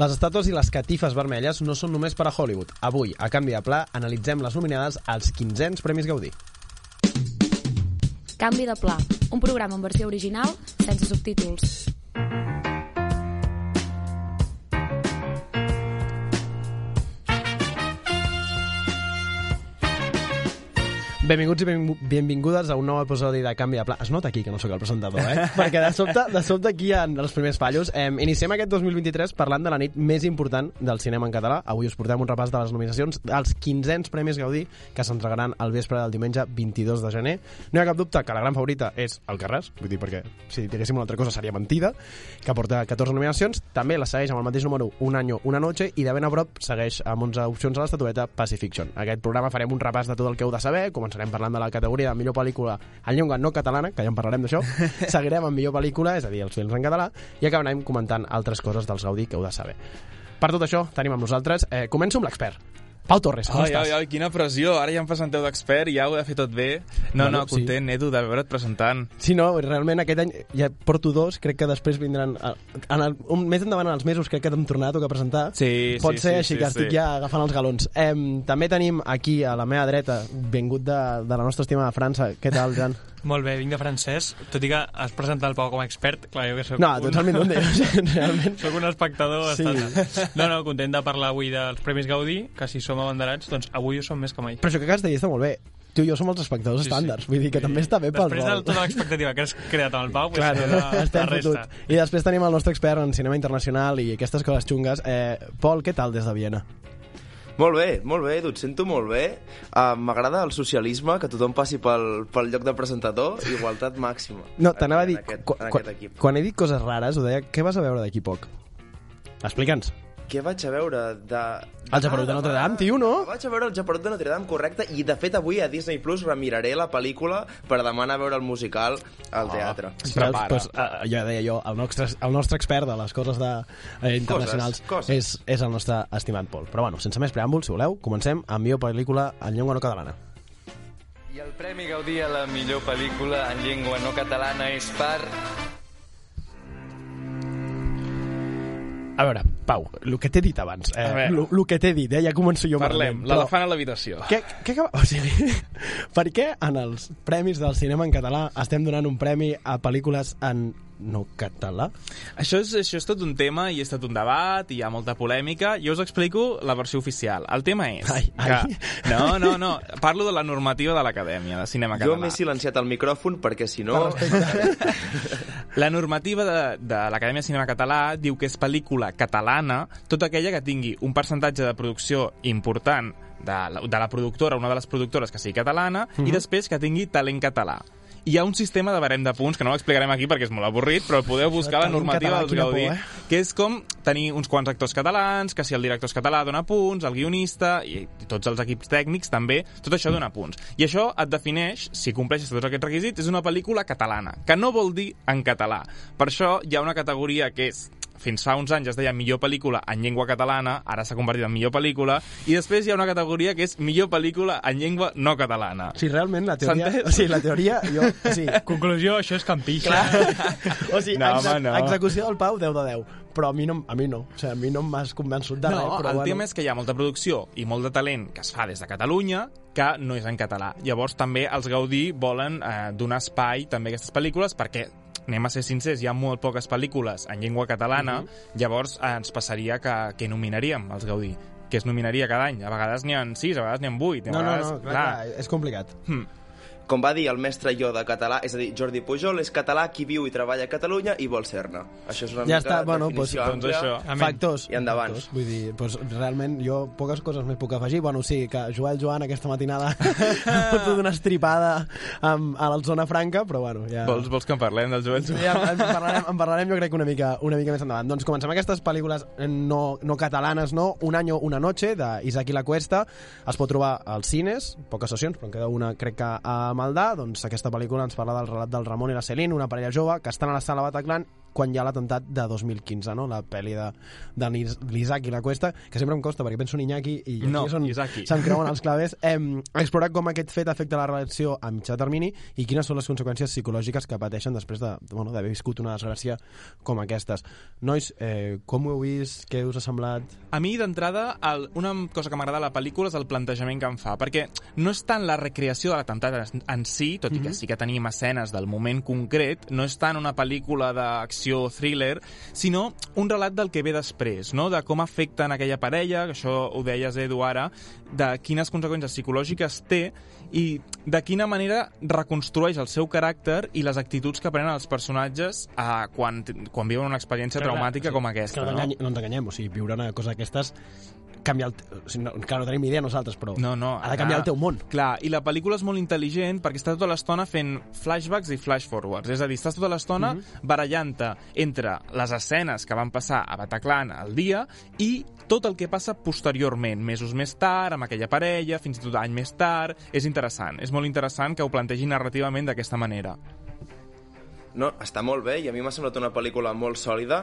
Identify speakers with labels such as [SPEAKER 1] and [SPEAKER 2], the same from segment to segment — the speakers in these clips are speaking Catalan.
[SPEAKER 1] Les estàtues i les catifes vermelles no són només per a Hollywood. Avui, a canvi de pla, analitzem les nominades als 15ens Premis Gaudí.
[SPEAKER 2] Canvi de pla, un programa en versió original sense subtítols.
[SPEAKER 1] Benvinguts i benvingu- benvingudes a un nou episodi de Canvi de Pla. Es nota aquí que no sóc el presentador, eh? Perquè de sobte, de sobte aquí hi ha els primers fallos. Eh, iniciem aquest 2023 parlant de la nit més important del cinema en català. Avui us portem un repàs de les nominacions dels 15ens Premis Gaudí que s'entregaran al vespre del diumenge 22 de gener. No hi ha cap dubte que la gran favorita és el Carràs, vull dir, perquè si diguéssim una altra cosa seria mentida, que porta 14 nominacions. També la segueix amb el mateix número Un any, una noche i de ben a prop segueix amb 11 opcions a l'estatueta Pacifiction. Aquest programa farem un repàs de tot el que heu de saber, començarem parlant de la categoria de millor pel·lícula en llengua no catalana, que ja en parlarem d'això, seguirem amb millor pel·lícula, és a dir, els films en català, i acabarem comentant altres coses dels Gaudí que heu de saber. Per tot això, tenim amb nosaltres... Eh, començo amb l'expert. Pau Torres, com
[SPEAKER 3] Ai,
[SPEAKER 1] estàs?
[SPEAKER 3] ai, ai, quina pressió. Ara ja em presenteu d'expert i ja ho he de fer tot bé. No,
[SPEAKER 1] Bueno,
[SPEAKER 3] no, content, sí. Edu, de veure't presentant.
[SPEAKER 1] Sí, no, realment aquest any ja porto dos, crec que després vindran... eh, En el, un mes endavant en els mesos crec que t'hem tornat a tocar presentar.
[SPEAKER 3] Sí,
[SPEAKER 1] Pot
[SPEAKER 3] sí,
[SPEAKER 1] ser,
[SPEAKER 3] sí,
[SPEAKER 1] així
[SPEAKER 3] sí,
[SPEAKER 1] que estic
[SPEAKER 3] sí.
[SPEAKER 1] ja agafant els galons. Eh, també tenim aquí a la meva dreta, vingut de, de la nostra estimada França. Què tal, Jan?
[SPEAKER 4] Molt bé, vinc de francès, tot i que has presentat el Pau com a expert, clar, jo que soc
[SPEAKER 1] No, ets el Mindundi, realment.
[SPEAKER 4] Soc un espectador
[SPEAKER 1] Sí.
[SPEAKER 4] sí. No, no, content de parlar avui dels Premis Gaudí, que si som abanderats, doncs avui ho som més que mai.
[SPEAKER 1] Però això que acabes de dir està molt bé. Tu i jo som els espectadors
[SPEAKER 4] Sí, sí.
[SPEAKER 1] estàndards, vull dir que també està bé pel
[SPEAKER 4] Després de tota l'expectativa que has creat amb el Pau,
[SPEAKER 1] Clar,
[SPEAKER 4] la,
[SPEAKER 1] estem
[SPEAKER 4] la resta.
[SPEAKER 1] fotuts. I després tenim el nostre expert en cinema internacional i aquestes coses xungues. Eh, Pol, què tal des de Viena?
[SPEAKER 5] Molt bé, molt bé, et sento molt bé. Uh, M'agrada el socialisme, que tothom passi pel, pel lloc de presentador, igualtat màxima.
[SPEAKER 1] No, t'anava a dir,
[SPEAKER 5] En aquest,
[SPEAKER 1] quan,
[SPEAKER 5] en equip.
[SPEAKER 1] quan he dit coses rares, ho deia, què vas a veure d'aquí poc? Explica'ns.
[SPEAKER 5] Què vaig a veure de...
[SPEAKER 1] El Japerut de Notre Dame, tio, no?
[SPEAKER 5] Vaig a veure el Japerut de Notre Dame, correcte, i de fet avui a Disney Plus remiraré la pel·lícula per demanar a veure el musical al teatre.
[SPEAKER 3] Es
[SPEAKER 1] Veus?
[SPEAKER 3] prepara.
[SPEAKER 1] Pues, uh, ja deia jo, el nostre, el nostre expert de les coses de, eh, internacionals
[SPEAKER 5] coses.
[SPEAKER 1] És, és el nostre estimat Pol. Però bueno, sense més preàmbul, si voleu, comencem amb millor pel·lícula en llengua no catalana.
[SPEAKER 6] I el Premi Gaudí a la millor pel·lícula en llengua no catalana és per...
[SPEAKER 1] A veure, Pau, el que t'he dit abans, eh,
[SPEAKER 3] veure.
[SPEAKER 1] el que t'he dit, eh, ja començo jo
[SPEAKER 3] Parlem, l'elefant a l'habitació.
[SPEAKER 1] Què, què. O sigui, per què en els premis del cinema en català estem donant un premi a pel·lícules en no català?
[SPEAKER 3] Això és, això és tot un tema i és tot un debat i hi ha molta polèmica. Jo us explico la versió oficial. El tema és
[SPEAKER 1] Ai, ai.
[SPEAKER 3] que... No, no, no. Parlo de la normativa de l'Acadèmia de Cinema
[SPEAKER 5] Jo
[SPEAKER 3] Català.
[SPEAKER 5] m'he silenciat el micròfon perquè si no...
[SPEAKER 3] La normativa de, de l'Acadèmia de Cinema Català diu que és pel·lícula catalana tota aquella que tingui un percentatge de producció important de la, de la productora, una de les productores que sigui catalana,
[SPEAKER 1] Mhm.
[SPEAKER 3] i després que tingui talent català. Hi ha un sistema de barem de punts, que no ho explicarem aquí perquè és molt avorrit, però podeu buscar la normativa
[SPEAKER 1] quina
[SPEAKER 3] Gaudí,
[SPEAKER 1] por, eh?
[SPEAKER 3] que és com tenir uns quants actors catalans, que si el director és català dona punts, el guionista i tots els equips tècnics també, tot això dona punts. I això et defineix, si compleixes tots aquests requisits, és una pel·lícula catalana, que no vol dir en català. Per això hi ha una categoria que és fins fa uns anys es deia millor pel·lícula en llengua catalana, ara s'ha convertit en millor pel·lícula, i després hi ha una categoria que és millor pel·lícula en llengua no catalana.
[SPEAKER 1] Sigui, realment, la teoria... O sigui, la teoria... Jo, o sigui,
[SPEAKER 4] Conclusió, això és campix.
[SPEAKER 1] o sigui
[SPEAKER 3] No,
[SPEAKER 1] exe
[SPEAKER 3] home, no.
[SPEAKER 1] execució del Pau, 10 de 10. Però a mi no, a mi no. O sigui, a mi no m'has convençut de
[SPEAKER 3] no,
[SPEAKER 1] res. Però
[SPEAKER 3] el
[SPEAKER 1] bueno.
[SPEAKER 3] tema és que hi ha molta producció i molt de talent que es fa des de Catalunya que no és en català. Llavors també els Gaudí volen eh, donar espai també a aquestes pel·lícules perquè anem a ser sincers, hi ha molt poques pel·lícules en llengua catalana, llavors eh, ens passaria que, que nominaríem els Gaudí que es nominaria cada any. A vegades n'hi ha 6, a vegades n'hi ha 8. A
[SPEAKER 1] No, no, no, clar, clar, és complicat.
[SPEAKER 3] Hmm.
[SPEAKER 5] Com va dir el mestre Yoda català, és a dir, Jordi Pujol és català qui viu i treballa a Catalunya i vol ser-ne. Això és una
[SPEAKER 1] Ja
[SPEAKER 5] mica
[SPEAKER 1] està, bueno, doncs,
[SPEAKER 5] definició
[SPEAKER 3] doncs
[SPEAKER 5] àmplia.
[SPEAKER 3] això.
[SPEAKER 4] Amén.
[SPEAKER 1] Factors.
[SPEAKER 5] I endavant.
[SPEAKER 1] Factors. Vull dir, doncs, realment jo poques coses més puc afegir. Bueno, sí, que Joel Joan aquesta matinada ha fotut una estripada amb, a la zona franca, però bueno, ja...
[SPEAKER 3] Vols, vols que en parlem del Joel?
[SPEAKER 1] Ja, en, parlarem, en parlarem jo crec que una mica, una mica més endavant. Doncs comencem aquestes pel·lícules no, no catalanes, no? Un año, una noche, d'Isaac i la Cuesta. Es pot trobar als cines, poques sessions, però en queda una crec que a Maldà. Doncs aquesta pel·lícula ens parla del relat del Ramon i la Celine, una parella jove que estan a la sala Bataclan quan hi ha l'atemptat de 2015, no? la pel·li de, de l'Isaac i la Cuesta, que sempre em costa perquè penso en Iñaki i aquí
[SPEAKER 3] No,
[SPEAKER 1] és on
[SPEAKER 3] Isaki.
[SPEAKER 1] se'm creuen els claves. Hem explorat com aquest fet afecta la relació a mitjà termini i quines són les conseqüències psicològiques que pateixen després de, bueno, d'haver viscut una desgràcia com aquestes. Nois, eh, com ho heu vist? Què us ha semblat?
[SPEAKER 3] A mi, d'entrada, una cosa que m'agrada de la pel·lícula és el plantejament que en fa, perquè no és tant la recreació de l'atemptat en- en si, tot i que sí que tenim escenes del moment concret, no és tant una pel·lícula d'acció thriller, sinó un relat del que ve després, no? de com afecten aquella parella, que això ho deies, Edu, ara, de quines conseqüències psicològiques té i de quina manera reconstrueix el seu caràcter i les actituds que prenen els personatges a quan, quan viuen una experiència
[SPEAKER 1] Clar,
[SPEAKER 3] traumàtica
[SPEAKER 1] sí,
[SPEAKER 3] com aquesta.
[SPEAKER 1] Que no,
[SPEAKER 3] no
[SPEAKER 1] ens enganyem, o sigui, viure una cosa d'aquestes canvia el... O sigui, no, clar, no tenim idea nosaltres, però
[SPEAKER 3] No, no,
[SPEAKER 1] ha de canviar
[SPEAKER 3] ara-
[SPEAKER 1] el teu món.
[SPEAKER 3] Clar, i la pel·lícula és molt intel·ligent perquè està tota l'estona fent flashbacks i flash-forwards. És a dir, estàs tota l'estona
[SPEAKER 1] Mhm.
[SPEAKER 3] barallant-te entre les escenes que van passar a Bataclan al dia i tot el que passa posteriorment, mesos més tard, amb aquella parella, fins i tot any més tard. És interessant, és molt interessant que ho plantegi narrativament d'aquesta manera.
[SPEAKER 5] No, està molt bé i a mi m'ha semblat una pel·lícula molt sòlida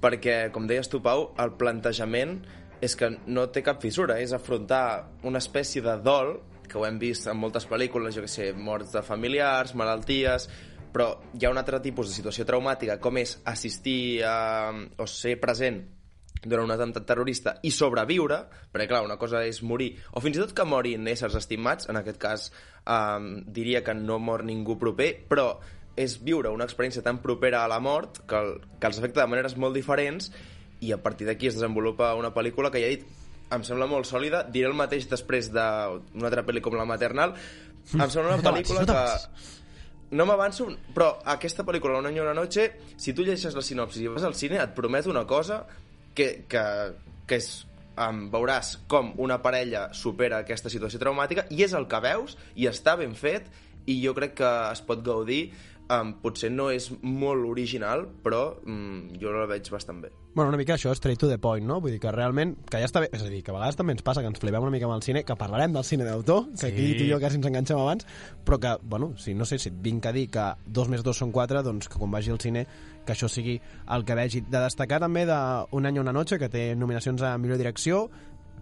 [SPEAKER 5] perquè, com deies tu, Pau, el plantejament és que no té cap fissura, és afrontar una espècie de dol, que ho hem vist en moltes pel·lícules, jo que sé, morts de familiars, malalties, però hi ha un altre tipus de situació traumàtica, com és assistir a, o ser present durant un atemptat terrorista i sobreviure, perquè clar, una cosa és morir, o fins i tot que morin éssers estimats, en aquest cas eh, diria que no mor ningú proper, però és viure una experiència tan propera a la mort que, el, que els afecta de maneres molt diferents i a partir d'aquí es desenvolupa una pel·lícula que ja he dit em sembla molt sòlida, diré el mateix després d'una altra pel·li com La Maternal. Em sembla una
[SPEAKER 1] t'avancis,
[SPEAKER 5] pel·lícula que no m'avanço, però aquesta pel·lícula Un any i una noche, si tu llegeixes la sinopsi i vas al cine, et prometo una cosa que, que, que és um, veuràs com una parella supera aquesta situació traumàtica i és el que veus i està ben fet i jo crec que es pot gaudir um, potser no és molt original però um, jo la veig bastant bé
[SPEAKER 1] Bueno, una mica això, straight to the point, no? Vull dir que realment, que ja està bé, és a dir, que a vegades també ens passa que ens flipem una mica amb el cine, que parlarem del cine d'autor, que aquí
[SPEAKER 3] Sí.
[SPEAKER 1] tu i jo quasi ens enganxem abans, però que, bueno, si no sé, si et vinc a dir que dos més dos són quatre, doncs que quan vagi al cine que això sigui el que vegi. De destacar també d'Un any o una noche, que té nominacions a millor direcció,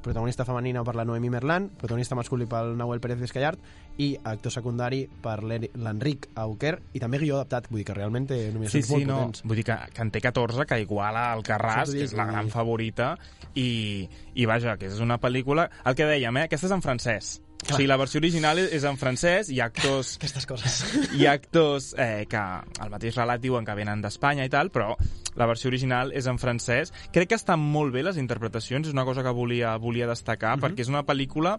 [SPEAKER 1] protagonista femenina per la Noemí Merlan, protagonista masculí pel Nahuel Pérez Vizcayart i actor secundari per l'Enric Auquer i també guió adaptat, vull dir que realment té
[SPEAKER 3] Sí,
[SPEAKER 1] nominacions
[SPEAKER 3] sí,
[SPEAKER 1] molt
[SPEAKER 3] no.
[SPEAKER 1] potents.
[SPEAKER 3] Vull dir que, que en té 14, que iguala el Carràs, que és la gran favorita, i, i vaja, que és una pel·lícula... El que dèiem, eh? Aquesta és en francès. O sigui, la versió original és en francès, hi ha actors
[SPEAKER 1] Aquestes coses.
[SPEAKER 3] hi ha actors eh, que el mateix relat diuen que venen d'Espanya i tal, però la versió original és en francès. Crec que estan molt bé les interpretacions, és una cosa que volia, volia destacar,
[SPEAKER 1] Mhm.
[SPEAKER 3] perquè és una pel·lícula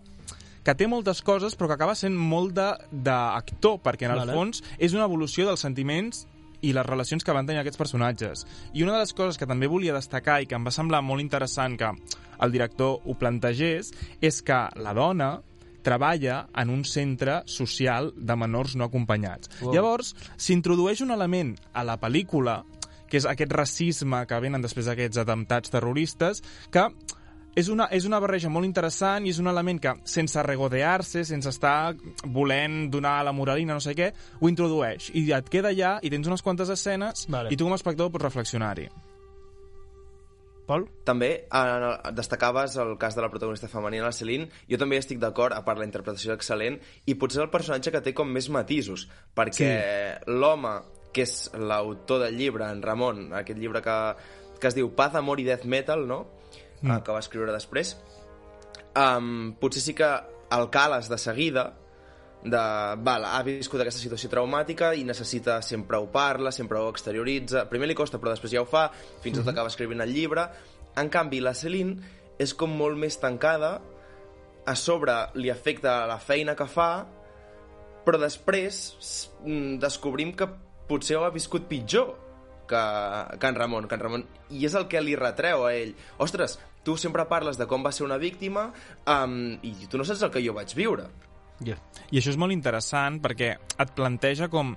[SPEAKER 3] que té moltes coses, però que acaba sent molt d'actor, perquè en el
[SPEAKER 1] Vale.
[SPEAKER 3] fons és una evolució dels sentiments i les relacions que van tenir aquests personatges. I una de les coses que també volia destacar i que em va semblar molt interessant que el director ho plantegés és que la dona treballa en un centre social de menors no acompanyats.
[SPEAKER 1] Wow.
[SPEAKER 3] Llavors, s'introdueix un element a la pel·lícula, que és aquest racisme que venen després d'aquests atemptats terroristes, que és una, és una barreja molt interessant i és un element que, sense regodear-se, sense estar volent donar la moralina, no sé què, ho introdueix. I et queda allà i tens unes quantes escenes
[SPEAKER 1] Vale.
[SPEAKER 3] i tu com a espectador pots reflexionar-hi.
[SPEAKER 1] Pol?
[SPEAKER 5] També en el, destacaves el cas de la protagonista femenina, la Celine. Jo també estic d'acord, a part la interpretació excel·lent, i potser el personatge que té com més matisos, perquè sí. l'home, que és l'autor del llibre, en Ramon, aquest llibre que, que es diu Paz, Amor i Death Metal, no? Mm. Uh, que va escriure després, um, potser sí que el cales de seguida, de, val, ha viscut aquesta situació traumàtica i necessita, sempre ho parla, sempre ho exterioritza. Primer li costa, però després ja ho fa, fins i tot acaba escrivint el llibre. En canvi, la Celine és com molt més tancada, a sobre li afecta la feina que fa, però després mm, descobrim que potser ho ha viscut pitjor que, que en Ramon, que en Ramon, i és el que li retreu a ell. Ostres, tu sempre parles de com va ser una víctima um, i tu no saps el que jo vaig viure.
[SPEAKER 1] Yeah.
[SPEAKER 3] I això és molt interessant perquè et planteja com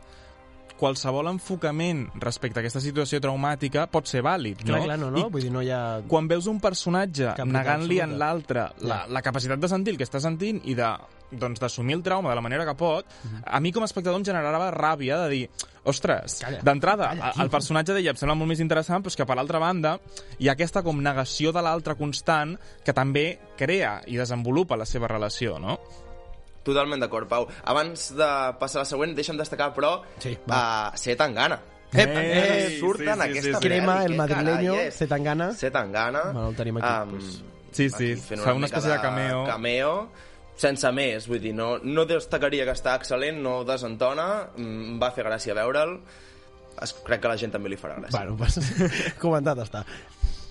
[SPEAKER 3] qualsevol enfocament respecte a aquesta situació traumàtica pot ser vàlid, no?
[SPEAKER 1] Clar, clar, no, no?
[SPEAKER 3] I
[SPEAKER 1] Vull dir, no hi ha...
[SPEAKER 3] quan veus un personatge negant-li en l'altre la, la capacitat de sentir el que està sentint i de doncs d'assumir el trauma de la manera que pot, a mi com a espectador em generava ràbia de dir, ostres, d'entrada, el personatge d'ella em sembla molt més interessant, però que per l'altra banda hi ha aquesta com negació de l'altre constant que també crea i desenvolupa la seva relació, no?
[SPEAKER 5] Totalment d'acord, Pau. Abans de passar a la següent, deixa'm destacar, però,
[SPEAKER 1] Sí,
[SPEAKER 5] uh, ser tan gana.
[SPEAKER 1] Ep,
[SPEAKER 3] Eh,
[SPEAKER 5] surten
[SPEAKER 3] sí, sí,
[SPEAKER 5] aquesta
[SPEAKER 3] sí, sí.
[SPEAKER 1] Crema, el madrileño,
[SPEAKER 5] carai és?
[SPEAKER 1] se tan gana.
[SPEAKER 5] Ser tan gana.
[SPEAKER 1] Bueno, el tenim aquí,
[SPEAKER 5] Am,
[SPEAKER 1] pues.
[SPEAKER 3] Sí, sí, fa una espècie de cameo.
[SPEAKER 5] cameo sense més, vull dir, no, no destacaria que està excel·lent, no desentona, mm, em va fer gràcia veure'l, es, crec que la gent també li farà gràcia.
[SPEAKER 1] Bueno, pues, comentat està.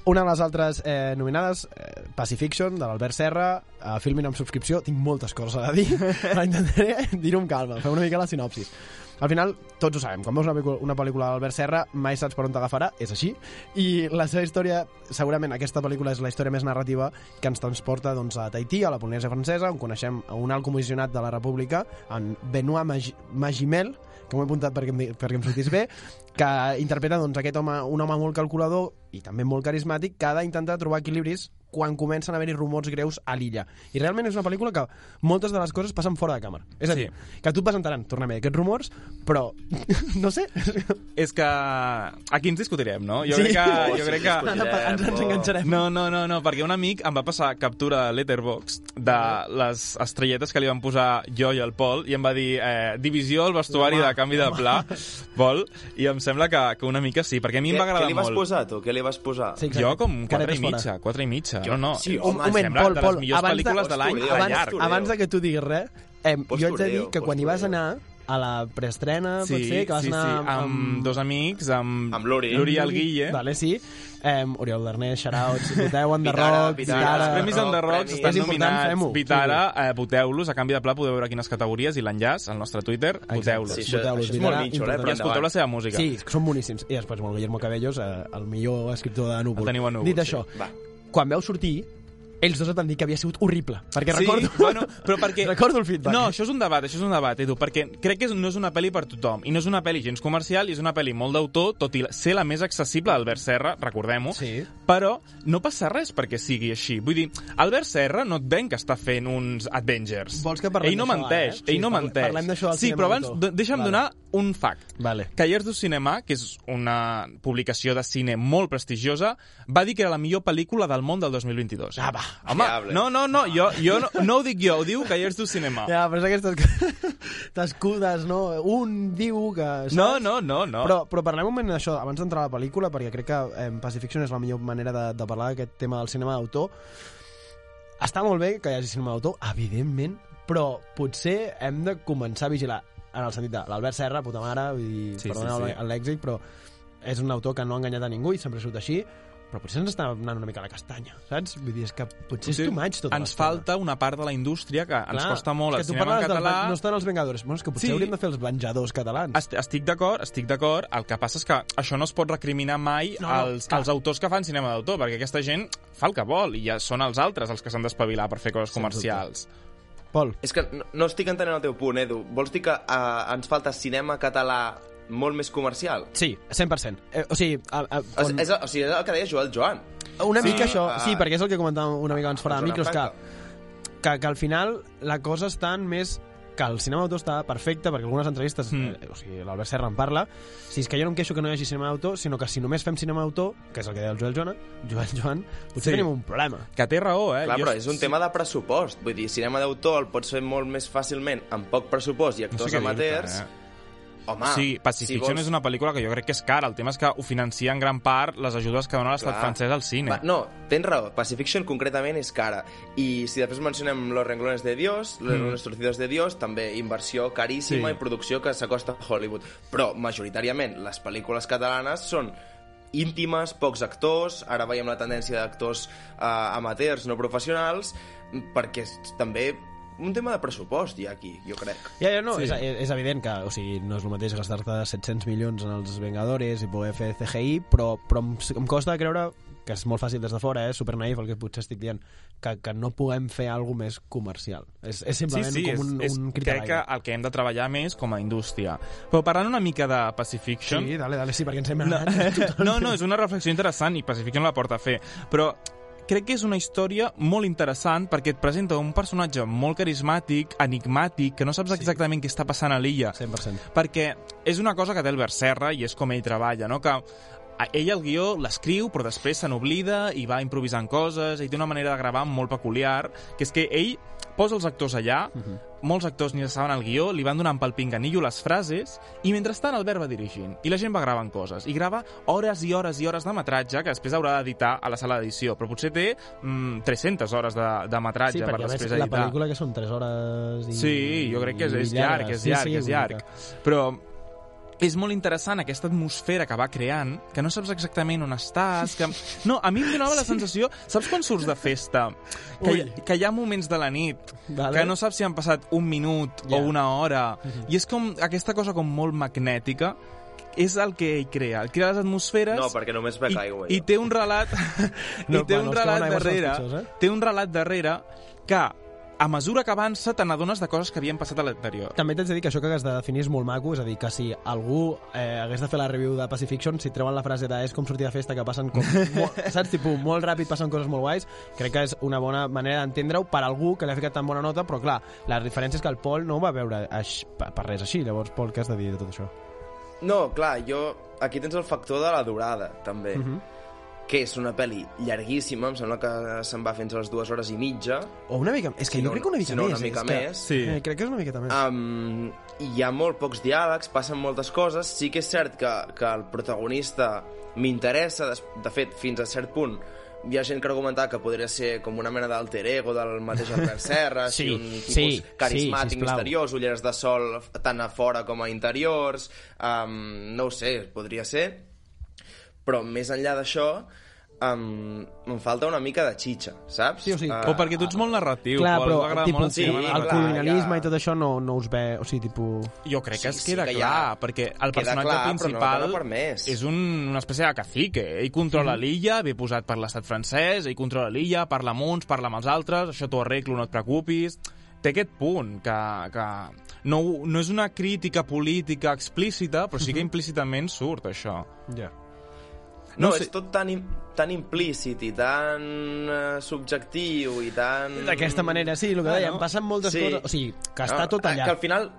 [SPEAKER 1] Una de les altres eh, nominades, eh, Pacifiction, de l'Albert Serra, eh, Filmin amb subscripció, tinc moltes coses a dir, però intentaré dir-ho amb calma, fer una mica la sinopsis. Al final, tots ho sabem, quan veus una, pel·lícula- una pel·lícula d'Albert Serra mai saps per on t'agafarà, és així, i la seva història, segurament aquesta pel·lícula és la història més narrativa que ens transporta doncs, a Tahití, a la Polinèsia francesa, on coneixem un alt comissionat de la República, en Benoît Mag Magimel, que m'ho he apuntat perquè em, perquè em sortís bé, que interpreta doncs, aquest home, un home molt calculador i també molt carismàtic que ha d'intentar trobar equilibris quan comencen a haver-hi rumors greus a l'illa. I realment és una pel·lícula que moltes de les coses passen fora de càmera. És a dir, que a tu et presentaran, tornem aquests rumors, però no sé...
[SPEAKER 3] És que aquí ens discutirem, no? Jo
[SPEAKER 1] Sí.
[SPEAKER 3] crec que...
[SPEAKER 5] Oh,
[SPEAKER 3] Jo
[SPEAKER 5] sí,
[SPEAKER 3] crec que...
[SPEAKER 1] ens, ens
[SPEAKER 5] oh.
[SPEAKER 1] enganxarem.
[SPEAKER 3] No, no, no, no, perquè un amic em va passar captura de Letterboxd de les estrelletes que li van posar jo i el Pol i em va dir eh, divisió al vestuari
[SPEAKER 1] Home,
[SPEAKER 3] de canvi de pla, Pol, i em sembla que, que una mica sí, perquè a mi em va agradar
[SPEAKER 5] què li vas
[SPEAKER 3] molt.
[SPEAKER 5] posar, tu? Què li vas posar?
[SPEAKER 1] Sí, exacte.
[SPEAKER 3] Jo com quatre
[SPEAKER 1] Caretes
[SPEAKER 3] i
[SPEAKER 1] fora.
[SPEAKER 3] mitja, quatre i mitja. No, no.
[SPEAKER 5] Sí,
[SPEAKER 1] Un
[SPEAKER 5] home,
[SPEAKER 1] moment,
[SPEAKER 3] sembla
[SPEAKER 1] Pol,
[SPEAKER 3] de les
[SPEAKER 1] Pol, abans de-
[SPEAKER 3] de l'any a
[SPEAKER 1] abans, abans de que tu diguis res, eh, jo haig de dir que quan hi vas anar a la preestrena,
[SPEAKER 3] Sí,
[SPEAKER 1] pot ser, que vas
[SPEAKER 3] sí,
[SPEAKER 1] anar
[SPEAKER 3] sí, amb, dos amics, amb,
[SPEAKER 5] Amb l'Uri.
[SPEAKER 3] l'Uri i el Guille.
[SPEAKER 1] Vale, sí. Eh, Oriol Darnés, Xarauts, voteu en The
[SPEAKER 5] Vitara,
[SPEAKER 1] Rock,
[SPEAKER 5] Vitara,
[SPEAKER 1] Vitara...
[SPEAKER 3] Els premis en The Rocks
[SPEAKER 5] Premis.
[SPEAKER 3] estan nominats. Vitara, eh, voteu-los. A canvi de pla podeu veure quines categories i l'enllaç al nostre Twitter. Voteu-los.
[SPEAKER 5] Sí, això és molt nítxol, eh?
[SPEAKER 3] I
[SPEAKER 5] Però
[SPEAKER 3] escolteu la seva música.
[SPEAKER 1] Sí, són boníssims. I després, molt Guillermo Cabellos, eh, el millor escriptor de Núvol.
[SPEAKER 3] El teniu a Núvol,
[SPEAKER 1] Dit
[SPEAKER 3] sí.
[SPEAKER 1] això,
[SPEAKER 5] Va.
[SPEAKER 1] Quan veu sortir, ells dos et van dir que havia sigut horrible. Perquè
[SPEAKER 3] Sí,
[SPEAKER 1] recordo...
[SPEAKER 3] bueno, però perquè...
[SPEAKER 1] recordo el feedback.
[SPEAKER 3] No, això és un debat, això és un debat, Edu, perquè crec que no és una pel·li per tothom, i no és una pel·li gens comercial, i és una pel·li molt d'autor, tot i ser la més accessible d'Albert Serra, recordem-ho,
[SPEAKER 1] Sí.
[SPEAKER 3] Però no passa res perquè sigui així. Vull dir, Albert Serra no et ven que està fent uns Avengers.
[SPEAKER 1] Vols que parlem
[SPEAKER 3] Ell no menteix,
[SPEAKER 1] eh? Sí,
[SPEAKER 3] ell no
[SPEAKER 1] parle-
[SPEAKER 3] menteix.
[SPEAKER 1] parlem d'això del
[SPEAKER 3] Sí,
[SPEAKER 1] cinema
[SPEAKER 3] però abans deixa'm
[SPEAKER 1] Vale.
[SPEAKER 3] donar un fact.
[SPEAKER 1] Vale.
[SPEAKER 3] Callers du Cinema, que és una publicació de cine molt prestigiosa, va dir que era la millor pel·lícula del món del 2022.
[SPEAKER 1] Ah, va.
[SPEAKER 3] Home,
[SPEAKER 5] Fiable.
[SPEAKER 3] no, no, no, jo, jo no, no ho dic jo, ho diu Callers du Cinema.
[SPEAKER 1] Ja, però és aquestes que t'escudes, no? Un diu que... Saps?
[SPEAKER 3] No, no, no, no.
[SPEAKER 1] Però, però parlem un moment d'això, abans d'entrar a la pel·lícula, perquè crec que eh, Pacifiction és la millor manera de, de parlar d'aquest tema del cinema d'autor. Està molt bé que hi hagi cinema d'autor, evidentment, però potser hem de començar a vigilar en el sentit de l'Albert Serra, puta mare, vull dir,
[SPEAKER 3] Sí,
[SPEAKER 1] perdoneu
[SPEAKER 3] sí,
[SPEAKER 1] sí, l'èxit, però és un autor que no ha enganyat a ningú i sempre sigut així, però potser ens està anant una mica a la castanya, saps? Vull dir, és que potser és too much tota
[SPEAKER 3] ens falta una part de la indústria que ens
[SPEAKER 1] Clar,
[SPEAKER 3] costa molt
[SPEAKER 1] és
[SPEAKER 3] el
[SPEAKER 1] que tu
[SPEAKER 3] cinema en
[SPEAKER 1] parlaves dels
[SPEAKER 3] català.
[SPEAKER 1] ven- No estan els Vengadores. Bueno, és que potser
[SPEAKER 3] Sí.
[SPEAKER 1] hauríem de fer els Venjadors catalans.
[SPEAKER 3] Est- Estic d'acord, estic d'acord. El que passa és que això no es pot recriminar mai
[SPEAKER 1] No, no,
[SPEAKER 3] als,
[SPEAKER 1] clar.
[SPEAKER 3] als autors que fan cinema d'autor, perquè aquesta gent fa el que vol i ja són els altres els que s'han d'espavilar per fer coses comercials.
[SPEAKER 1] Pol,
[SPEAKER 5] És que no, no estic entenent el teu punt, Edu. Vols dir que uh, ens falta cinema català molt més comercial?
[SPEAKER 1] sí, 100%. Eh, o sigui, a, a,
[SPEAKER 5] És,
[SPEAKER 1] quan...
[SPEAKER 5] és, o sigui, és el que deia Joel Joan.
[SPEAKER 1] Una
[SPEAKER 5] Sí,
[SPEAKER 1] mica això,
[SPEAKER 5] ah,
[SPEAKER 1] sí, perquè és el que comentàvem una mica abans fora de micros, que, que, que al final la cosa està en més que el cinema d'autor està perfecte, perquè algunes entrevistes,
[SPEAKER 3] Mm.
[SPEAKER 1] eh, o sigui, l'Albert Serra en parla, si és que jo no em queixo que no hi hagi cinema d'autor, sinó que si només fem cinema d'autor, que és el que deia el Joel Joan, Joel Joan, potser
[SPEAKER 3] Sí.
[SPEAKER 1] tenim un problema.
[SPEAKER 3] Que té raó, eh?
[SPEAKER 5] Clar,
[SPEAKER 3] Jo-
[SPEAKER 5] però és un tema de pressupost. Vull dir, cinema d'autor el pots fer molt més fàcilment amb poc pressupost i
[SPEAKER 3] No sé
[SPEAKER 5] actors
[SPEAKER 3] què dir-te,
[SPEAKER 5] amateurs.
[SPEAKER 3] eh?
[SPEAKER 5] Home,
[SPEAKER 3] sí, Pacifiction
[SPEAKER 5] vols-
[SPEAKER 3] és una pel·lícula que jo crec que és cara. El tema és que ho financia en gran part les ajudes que dona l'estat francès al cine.
[SPEAKER 5] Va, no, tens raó. Pacifiction concretament és cara. I si després mencionem Los renglones de Dios, Los
[SPEAKER 3] Mm.
[SPEAKER 5] renglones torcidos de Dios, també inversió caríssima
[SPEAKER 3] Sí.
[SPEAKER 5] i producció que s'acosta a Hollywood. Però, majoritàriament, les pel·lícules catalanes són íntimes, pocs actors, ara veiem la tendència d'actors eh, amateurs, no professionals, perquè també un tema de pressupost hi ha aquí, jo crec.
[SPEAKER 1] Ja, ja, no,
[SPEAKER 3] Sí.
[SPEAKER 1] sí. és, és evident que o sigui, no és el mateix gastar-te 700 milions en els Vengadores i poder fer CGI, però, però em, em costa creure que és molt fàcil des de fora, eh? super naïf el que potser estic dient, que, que no puguem fer alguna més comercial. És, és
[SPEAKER 3] Sí,
[SPEAKER 1] simplement
[SPEAKER 3] sí, és,
[SPEAKER 1] com un,
[SPEAKER 3] és,
[SPEAKER 1] un crit
[SPEAKER 3] crec que el que hem de treballar més com a indústria. Però parlant una mica de Pacifiction...
[SPEAKER 1] Sí, dale, dale, sí, perquè ens hem
[SPEAKER 3] No,
[SPEAKER 1] anat.
[SPEAKER 3] no, no, és una reflexió interessant i Pacifiction la porta a fer, però crec que és una història molt interessant perquè et presenta un personatge molt carismàtic, enigmàtic, que no saps exactament què està passant a l'illa.
[SPEAKER 1] 100%.
[SPEAKER 3] Perquè és una cosa que té Albert Serra i és com ell treballa, no? que ell el guió l'escriu però després se n'oblida i va improvisant coses, ell té una manera de gravar molt peculiar, que és que ell posa els actors allà, molts actors ni saben el guió, li van donant pel pinganillo les frases, i mentrestant Albert va dirigint, i la gent va gravant coses, i grava hores i hores i hores de metratge que després haurà d'editar a la sala d'edició, però potser té mm, 300 hores de, de metratge
[SPEAKER 1] Sí,
[SPEAKER 3] per
[SPEAKER 1] perquè a més
[SPEAKER 3] després
[SPEAKER 1] la
[SPEAKER 3] editar.
[SPEAKER 1] pel·lícula que són 3 hores i...
[SPEAKER 3] Sí, jo crec que és, és
[SPEAKER 1] i
[SPEAKER 3] llarg, és
[SPEAKER 1] Sí,
[SPEAKER 3] llarg,
[SPEAKER 1] sí,
[SPEAKER 3] és
[SPEAKER 1] vull dir
[SPEAKER 3] llarg. Però és molt interessant aquesta atmosfera que va creant, que no saps exactament on estàs, que... No, a mi em donava la sensació... Saps quan surts de festa? Que,
[SPEAKER 1] Ui.
[SPEAKER 3] que hi ha moments de la nit
[SPEAKER 1] Vale.
[SPEAKER 3] que no saps si han passat un minut
[SPEAKER 1] Ja.
[SPEAKER 3] o una hora. I és com aquesta cosa com molt magnètica és el que ell crea. El crea les atmosferes
[SPEAKER 5] No, perquè només bec
[SPEAKER 3] i,
[SPEAKER 5] aigua.
[SPEAKER 3] i
[SPEAKER 5] jo.
[SPEAKER 3] té un relat
[SPEAKER 1] No,
[SPEAKER 3] i té
[SPEAKER 1] bueno,
[SPEAKER 3] un relat darrere
[SPEAKER 1] pitjors, eh?
[SPEAKER 3] té un relat darrere que a mesura que avança te n'adones de coses que havien passat a l'anterior.
[SPEAKER 1] També t'haig de dir que això que has de definir és molt maco, és a dir, que si algú eh, hagués de fer la review de Pacifiction, si treuen la frase de és com sortir de festa, que passen com... molt, saps? Tipus, molt ràpid passen coses molt guais, crec que és una bona manera d'entendre-ho per algú que li ha ficat tan bona nota, però clar, la diferència és que el Pol no ho va veure aix, per, res així. Llavors, Pol, què has de dir de tot això?
[SPEAKER 5] No, clar, jo... Aquí tens el factor de la durada, també.
[SPEAKER 1] Mhm.
[SPEAKER 5] Que és una pel·li llarguíssima, em sembla que se'n va fins a les dues hores i mitja.
[SPEAKER 1] O una mica... És que
[SPEAKER 5] Si
[SPEAKER 1] jo
[SPEAKER 5] no,
[SPEAKER 1] crec que una mica
[SPEAKER 5] si no,
[SPEAKER 1] més.
[SPEAKER 5] una mica
[SPEAKER 1] és que,
[SPEAKER 5] més.
[SPEAKER 3] Sí.
[SPEAKER 1] Eh, crec que és una miqueta més.
[SPEAKER 5] Um, hi ha molt pocs diàlegs, passen moltes coses. Sí que és cert que, que el protagonista m'interessa, des- de fet, fins a cert punt, hi ha gent que argumentava que podria ser com una mena d'alter ego del mateix Albert Serra,
[SPEAKER 1] Sí,
[SPEAKER 5] sí, un tipus
[SPEAKER 1] sí, sí,
[SPEAKER 5] carismàtic,
[SPEAKER 1] sisplau.
[SPEAKER 5] misteriós, ulleres de sol tant a fora com a interiors, um, no ho sé, podria ser, però més enllà d'això, um, em falta una mica de xitxa, saps?
[SPEAKER 1] Sí, o sigui,
[SPEAKER 5] Ah,
[SPEAKER 3] O perquè tu ets molt narratiu.
[SPEAKER 1] Clar, però tipus,
[SPEAKER 3] molt el
[SPEAKER 5] sí,
[SPEAKER 1] el
[SPEAKER 5] clar,
[SPEAKER 3] narratiu.
[SPEAKER 1] colonialisme
[SPEAKER 5] ja.
[SPEAKER 1] i tot això no, no us ve... O sigui, tipus...
[SPEAKER 3] Jo crec que
[SPEAKER 5] Sí,
[SPEAKER 3] es
[SPEAKER 5] sí
[SPEAKER 3] queda
[SPEAKER 5] que hi
[SPEAKER 3] clar,
[SPEAKER 5] ha-
[SPEAKER 3] perquè el personatge
[SPEAKER 5] clar, no
[SPEAKER 3] principal
[SPEAKER 5] més.
[SPEAKER 3] és un, una espècie de cacique. Ell controla l'illa, ve posat per l'estat francès, ell controla l'illa, parla amb uns, parla amb els altres, això t'ho arreglo, no et preocupis. Té aquest punt, que, que no, no és una crítica política explícita, però sí que implícitament surt això.
[SPEAKER 1] Ja.
[SPEAKER 5] No,
[SPEAKER 3] No
[SPEAKER 5] no
[SPEAKER 3] sé-
[SPEAKER 5] és tot tan, tan implícit i tan uh, subjectiu i tan...
[SPEAKER 1] D'aquesta manera, sí, el que
[SPEAKER 3] Ah,
[SPEAKER 1] dèiem,
[SPEAKER 3] no?
[SPEAKER 1] passen moltes
[SPEAKER 5] Sí.
[SPEAKER 1] coses... O sigui, que està
[SPEAKER 5] No,
[SPEAKER 1] tot allà.
[SPEAKER 5] Que al final,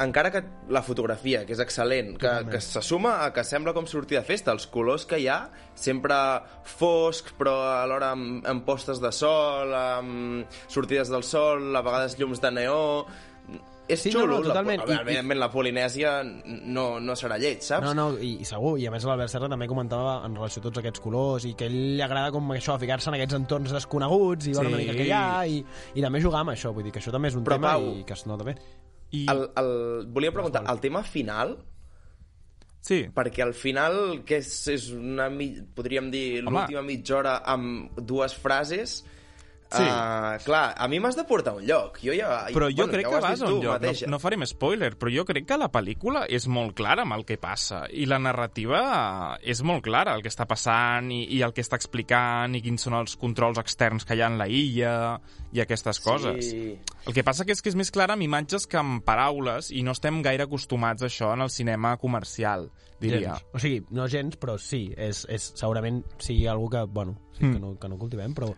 [SPEAKER 5] encara que la fotografia, que és excel·lent, que,
[SPEAKER 1] Totalment.
[SPEAKER 5] que se suma a que sembla com sortir de festa, els colors que hi ha, sempre foscs, però alhora amb, amb postes de sol, amb sortides del sol, a vegades llums de neó... És
[SPEAKER 1] Sí, no,
[SPEAKER 5] xulo.
[SPEAKER 1] no, totalment.
[SPEAKER 5] La, a veure, evidentment, la Polinèsia no, no serà lleig, saps?
[SPEAKER 1] No, no, i, i segur, i a més l'Albert Serra també comentava en relació a tots aquests colors i que a ell li agrada com això, ficar-se en aquests entorns desconeguts i veure
[SPEAKER 3] Sí.
[SPEAKER 1] una mica què hi ha i, i també jugar amb això, vull dir que això també és un
[SPEAKER 5] Però,
[SPEAKER 1] tema
[SPEAKER 5] Pau,
[SPEAKER 1] i que es nota bé.
[SPEAKER 3] I...
[SPEAKER 5] El, el, volia preguntar, el tema final,
[SPEAKER 3] Sí.
[SPEAKER 5] perquè al final, que és, és una, mi- podríem dir, l'última mitja hora amb dues frases,
[SPEAKER 3] Sí.
[SPEAKER 5] Uh, clar, a mi m'has de portar a un lloc. Jo ja,
[SPEAKER 3] Però jo
[SPEAKER 5] bueno,
[SPEAKER 3] crec
[SPEAKER 5] ja
[SPEAKER 3] que vas a un lloc.
[SPEAKER 5] mateixa.
[SPEAKER 3] No, no farem spoiler, però jo crec que la pel·lícula és molt clara amb el que passa. I la narrativa és molt clara, el que està passant i, i el que està explicant i quins són els controls externs que hi ha en la illa i aquestes coses.
[SPEAKER 5] Sí.
[SPEAKER 3] El que passa que és que és més clara amb imatges que amb paraules i no estem gaire acostumats a això en el cinema comercial, diria.
[SPEAKER 1] Gens. O sigui, no gens, però sí, és, és segurament sigui algú que, bueno, sí,
[SPEAKER 3] Mm.
[SPEAKER 1] que, no, que no cultivem, però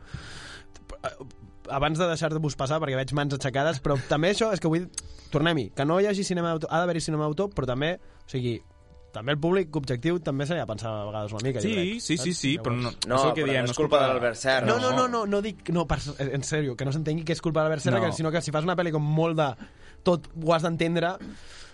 [SPEAKER 1] abans de deixar-vos passar, perquè veig mans aixecades, però també això és que vull... Tornem-hi, que no hi hagi cinema d'autor, ha d'haver-hi cinema d'autor, però també, o sigui, també el públic objectiu també s'ha de pensar a vegades una mica, jo
[SPEAKER 3] Sí,
[SPEAKER 1] crec.
[SPEAKER 3] sí, sí,
[SPEAKER 1] saps?
[SPEAKER 3] sí, però no,
[SPEAKER 5] No,
[SPEAKER 3] és el que diem,
[SPEAKER 5] no és culpa de l'Albert Serra.
[SPEAKER 1] No, no, no, no, no dic... No, per, en sèrio, que no s'entengui que és culpa de l'Albert Serra,
[SPEAKER 3] No.
[SPEAKER 1] que, sinó que si fas una pel·li com molt de... Tot ho has d'entendre...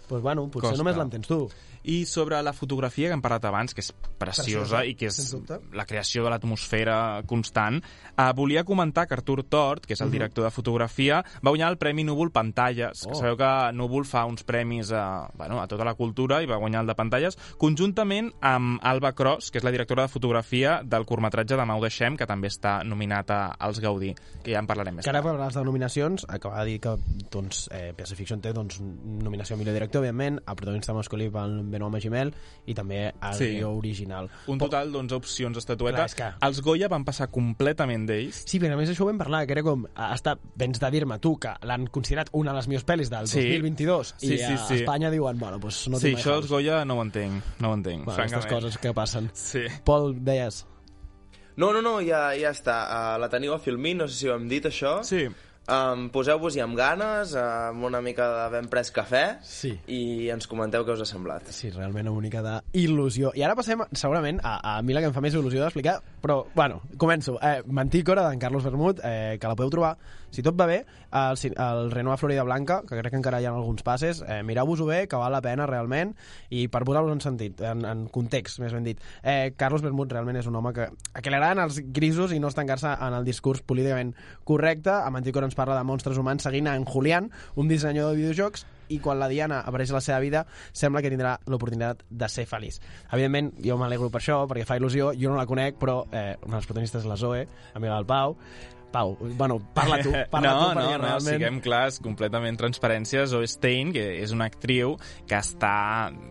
[SPEAKER 1] pues, bueno, potser
[SPEAKER 3] Costa.
[SPEAKER 1] només l'entens tu.
[SPEAKER 3] I sobre la fotografia que hem parlat abans, que és preciosa,
[SPEAKER 1] Preciosa,
[SPEAKER 3] i que és la creació de l'atmosfera constant, eh, volia comentar que Artur Tort, que és el director de fotografia, va guanyar el Premi Núvol Pantalles.
[SPEAKER 1] Oh.
[SPEAKER 3] Oh. Sabeu que Núvol fa uns premis a, bueno, a tota la cultura i va guanyar el de Pantalles, conjuntament amb Alba Cross, que és la directora de fotografia del curtmetratge de Mau Deixem, que també està nominat a, als Gaudí, que ja en parlarem més
[SPEAKER 1] Que ara
[SPEAKER 3] tard.
[SPEAKER 1] per les denominacions, acaba de dir que doncs, eh, PS Fiction té doncs, nominació a millor director, òbviament, a protagonista masculí pel Benoît Magimel i també al
[SPEAKER 3] Sí.
[SPEAKER 1] guió original.
[SPEAKER 3] Un total d'11 opcions d'estatueta.
[SPEAKER 1] Clar, que-
[SPEAKER 3] Els Goya van passar completament d'ells.
[SPEAKER 1] Sí, però a més això ho vam parlar, que era com... Està, vens de dir-me tu que l'han considerat una de les millors pel·lis del
[SPEAKER 3] Sí.
[SPEAKER 1] 2022
[SPEAKER 3] Sí,
[SPEAKER 1] i
[SPEAKER 3] sí,
[SPEAKER 1] a
[SPEAKER 3] sí.
[SPEAKER 1] Espanya diuen, bueno, doncs no
[SPEAKER 3] sí, això dels Goya no ho entenc, no ho entenc,
[SPEAKER 1] Bueno,
[SPEAKER 3] francament.
[SPEAKER 1] aquestes coses que passen.
[SPEAKER 3] Sí.
[SPEAKER 1] Pol, deies...
[SPEAKER 5] No, no, no, ja, ja està. Uh, la teniu a Filmin, no sé si ho hem dit, això.
[SPEAKER 3] Sí.
[SPEAKER 5] Um, Poseu-vos-hi amb ganes, amb una mica de ben pres cafè,
[SPEAKER 1] Sí.
[SPEAKER 5] i ens comenteu què us ha semblat.
[SPEAKER 1] Sí, realment una mica d'il·lusió. I ara passem, segurament, a, a mi la que em fa més il·lusió d'explicar, però, bueno, començo. Eh, Mantícora, d'en Carlos Bermut, eh, que la podeu trobar, si tot va bé, al, al Renoir Florida Blanca, que crec que encara hi ha alguns passes, eh, mireu-vos-ho bé, que val la pena realment, i per posar-vos en sentit, en, en context, més ben dit, eh, Carlos Bermut realment és un home que, que li agraden els grisos i no estancar-se en el discurs políticament correcte. A Mantícora ens parla de monstres humans seguint en Julián, un dissenyador de videojocs, i quan la Diana apareix a la seva vida sembla que tindrà l'oportunitat de ser feliç. Evidentment, jo m'alegro per això, perquè fa il·lusió, jo no la conec, però eh, una de les protagonistes és la Zoe, amiga del Pau. Pau, bueno, parla tu, parla
[SPEAKER 3] no,
[SPEAKER 1] tu, perquè
[SPEAKER 3] no, no,
[SPEAKER 1] realment...
[SPEAKER 3] siguem clars, completament transparència. Zoe Stein, que és una actriu que està...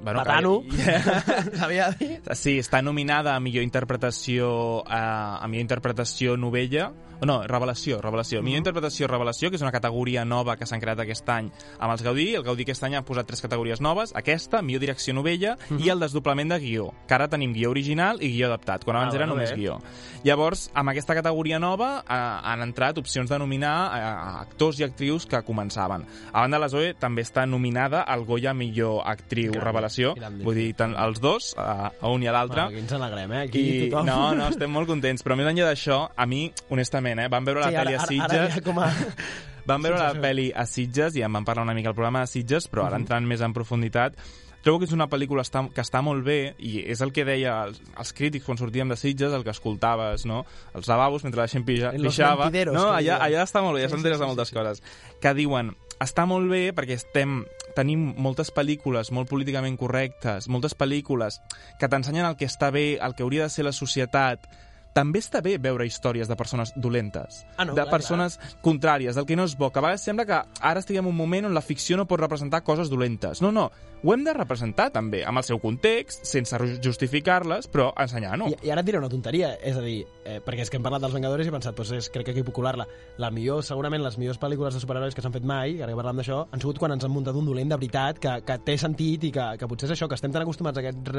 [SPEAKER 3] Bueno,
[SPEAKER 1] Patano,
[SPEAKER 3] Que...
[SPEAKER 1] sabia dir.
[SPEAKER 3] Sí, està nominada a millor interpretació a, a millor interpretació novella no, revelació, revelació. Millor interpretació, revelació, que és una categoria nova que s'han creat aquest any amb els Gaudí. El Gaudí aquest any ha posat tres categories noves. Aquesta, millor direcció novella, i el desdoblament de guió. Que ara tenim guió original i guió adaptat, quan abans
[SPEAKER 1] Ah,
[SPEAKER 3] era només
[SPEAKER 1] bé.
[SPEAKER 3] guió. Llavors, amb aquesta categoria nova eh, han entrat opcions de nominar a, actors i actrius que començaven. A banda, la Zoe també està nominada al Goya millor actriu
[SPEAKER 1] Grande,
[SPEAKER 3] revelació.
[SPEAKER 1] grande.
[SPEAKER 3] Vull dir, tant els dos, a, a un i a l'altre.
[SPEAKER 1] Bueno, aquí ens alegrem, eh? Aquí
[SPEAKER 3] I,
[SPEAKER 1] tothom...
[SPEAKER 3] no, no, estem molt contents, però més enllà d'això, a mi, honestament, eh, vam veure la
[SPEAKER 1] Sí,
[SPEAKER 3] pel·li a Sitges,
[SPEAKER 1] ara ja com a...
[SPEAKER 3] vam veure la pel·li a Sitges i en vam parlar una mica al programa de Sitges, però
[SPEAKER 1] Mhm.
[SPEAKER 3] ara entrant més en profunditat, trobo que és una pel·lícula està, que està molt bé i és el que deia els, els crítics quan sortíem de Sitges, el que escoltaves, no? Els lavabos mentre la gent pija, pixava. No, allà, allà està molt bé, ja
[SPEAKER 1] Sí,
[SPEAKER 3] s'han
[SPEAKER 1] sí,
[SPEAKER 3] de
[SPEAKER 1] sí,
[SPEAKER 3] moltes
[SPEAKER 1] sí.
[SPEAKER 3] coses. Que diuen, està molt bé perquè estem tenim moltes pel·lícules molt políticament correctes, moltes pel·lícules que t'ensenyen el que està bé, el que hauria de ser la societat, també està bé veure històries de persones dolentes,
[SPEAKER 1] Ah, no,
[SPEAKER 3] de
[SPEAKER 1] clar,
[SPEAKER 3] persones contràries, del que no és bo, que a vegades sembla que ara estiguem en un moment on la ficció no pot representar coses dolentes. No, no, ho hem de representar també, amb el seu context, sense justificar-les, però ensenyant-ho.
[SPEAKER 1] I, I ara et diré una tonteria, és a dir, eh, perquè és que hem parlat dels Vengadores i he pensat, doncs és, crec que aquí puc colar-la. La millor, segurament les millors pel·lícules de superherois que s'han fet mai, ara que parlem d'això, han sigut quan ens han muntat un dolent de veritat, que, que té sentit i que, que potser és això, que estem tan acostumats a aquest,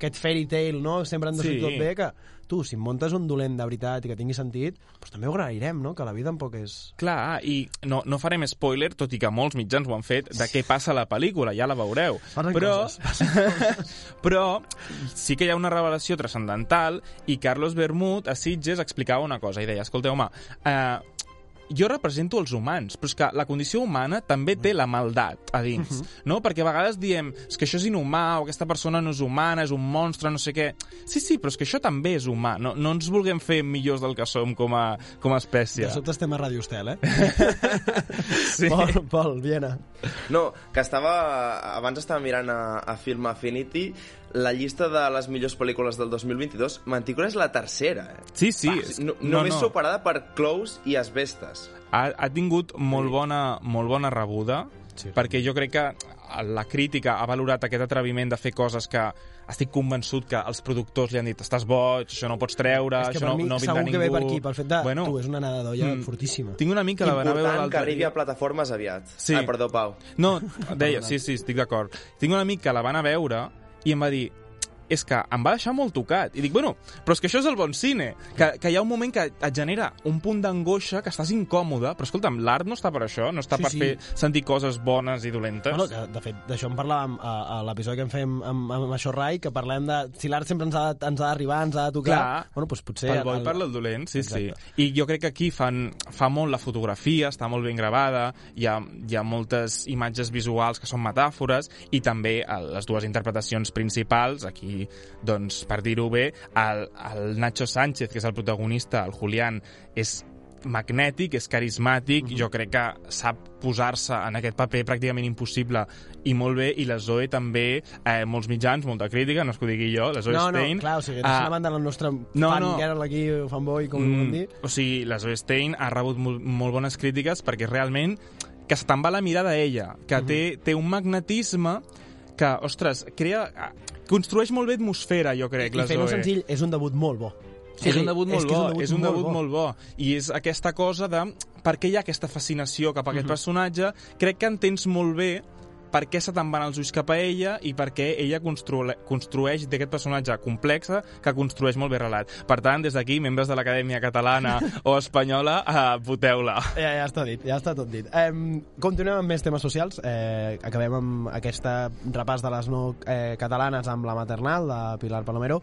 [SPEAKER 1] aquest fairy tale, no? Sempre han de
[SPEAKER 3] Sí.
[SPEAKER 1] tot bé, que tu, si em muntes un dolent de veritat i que tingui sentit, doncs també ho agrairem, no? Que la vida tampoc és...
[SPEAKER 3] Clar, i no, no farem spoiler, tot i que molts mitjans ho han fet, de què passa a la pel·lícula, ja la veureu.
[SPEAKER 1] Passen
[SPEAKER 3] però,
[SPEAKER 1] coses,
[SPEAKER 3] però sí que hi ha una revelació transcendental i Carlos Bermud a Sitges explicava una cosa i deia, escolteu, home, eh, jo represento els humans, però és que la condició humana també té la maldat a dins, no? Perquè a vegades diem, és que això és inhumà, o aquesta persona no és humana, és un monstre, no sé què. Sí, sí, però és que això també és humà. No, no ens vulguem fer millors del que som com a, com a espècie.
[SPEAKER 1] De sobte estem a Radio Estel, eh?
[SPEAKER 3] Sí.
[SPEAKER 1] Pol, Pol, Viena.
[SPEAKER 5] No, que estava... Abans estava mirant a, a Film Affinity la llista de les millors pel·lícules del 2022. Mantícora és la tercera, eh?
[SPEAKER 3] Sí, sí.
[SPEAKER 5] Va,
[SPEAKER 3] és-
[SPEAKER 5] no,
[SPEAKER 3] no,
[SPEAKER 5] només
[SPEAKER 3] no.
[SPEAKER 5] superada per Close i Asbestes.
[SPEAKER 3] ha, ha tingut molt bona, molt bona rebuda,
[SPEAKER 1] Sí.
[SPEAKER 3] perquè jo crec que la crítica ha valorat aquest atreviment de fer coses que estic convençut que els productors li han dit estàs boig, això no ho pots treure,
[SPEAKER 1] és que
[SPEAKER 3] això no,
[SPEAKER 1] mi
[SPEAKER 3] no vindrà
[SPEAKER 1] segur
[SPEAKER 3] ningú...
[SPEAKER 1] que ve per aquí, pel fet de...
[SPEAKER 3] Bueno,
[SPEAKER 1] tu, és una nada d'olla
[SPEAKER 3] mm.
[SPEAKER 1] fortíssima.
[SPEAKER 3] tinc un amic que la va anar a veure
[SPEAKER 5] Important que
[SPEAKER 3] l'altre
[SPEAKER 5] arribi
[SPEAKER 3] dia.
[SPEAKER 5] a plataformes aviat.
[SPEAKER 3] Sí.
[SPEAKER 5] Ai, perdó, Pau.
[SPEAKER 3] No, deia, sí, sí, estic d'acord. Tinc un amic que la va anar a veure i em va dir és que em va deixar molt tocat. I dic, bueno, però és que això és el bon cine, que, que hi ha un moment que et genera un punt d'angoixa, que estàs incòmode, però escolta'm, l'art no està per això, no està
[SPEAKER 1] Sí,
[SPEAKER 3] per
[SPEAKER 1] sí.
[SPEAKER 3] fer sentir coses bones i dolentes.
[SPEAKER 1] Bueno, de, de fet, d'això en parlàvem a, a l'episodi que en fem amb, amb això Rai, que parlem de si l'art sempre ens ha, ens ha d'arribar, ens ha de tocar.
[SPEAKER 3] Clar.
[SPEAKER 1] Bueno, doncs potser...
[SPEAKER 3] pel bo i per el dolent, sí,
[SPEAKER 1] Exacte.
[SPEAKER 3] sí. I jo crec que aquí fan, fa molt la fotografia, està molt ben gravada, hi ha, hi ha moltes imatges visuals que són metàfores i també el, les dues interpretacions principals, aquí, doncs, per dir-ho bé, el, el Nacho Sánchez, que és el protagonista, el Julián, és magnètic, és carismàtic,
[SPEAKER 1] Mhm.
[SPEAKER 3] jo crec que sap posar-se en aquest paper pràcticament impossible i molt bé, i la Zoe també, eh, molts mitjans, molta crítica, no és que ho digui jo, la Zoe
[SPEAKER 1] No, no,
[SPEAKER 3] Stein.
[SPEAKER 1] clar, o sigui,
[SPEAKER 3] ah,
[SPEAKER 1] deixant a banda el nostre
[SPEAKER 3] no,
[SPEAKER 1] fan
[SPEAKER 3] no.
[SPEAKER 1] girl aquí, fanboy, com mm.
[SPEAKER 3] Mm,
[SPEAKER 1] dir.
[SPEAKER 3] o sigui, la Zoe Stein ha rebut molt, molt bones crítiques perquè realment que se te'n va la mirada ella, que
[SPEAKER 1] Mhm.
[SPEAKER 3] té, té un magnetisme que, ostres, crea... Construeix molt bé atmosfera, jo crec,
[SPEAKER 1] I
[SPEAKER 3] la
[SPEAKER 1] fer no
[SPEAKER 3] Zoe.
[SPEAKER 1] senzill, és un debut molt bo.
[SPEAKER 3] és un debut molt
[SPEAKER 1] és
[SPEAKER 3] bo, és un debut molt bo. I és aquesta cosa de per què hi ha aquesta fascinació cap a
[SPEAKER 1] Mhm.
[SPEAKER 3] aquest personatge. Crec que entens molt bé per què se te'n van els ulls cap a ella i per què ella construe, construeix d'aquest personatge complex que construeix molt bé relat. Per tant, des d'aquí, membres de l'Acadèmia Catalana o Espanyola, eh, voteu-la.
[SPEAKER 1] Ja, ja està dit, ja està tot dit. Eh, continuem amb més temes socials. Eh, acabem amb aquest repàs de les no eh, catalanes amb la maternal de Pilar Palomero.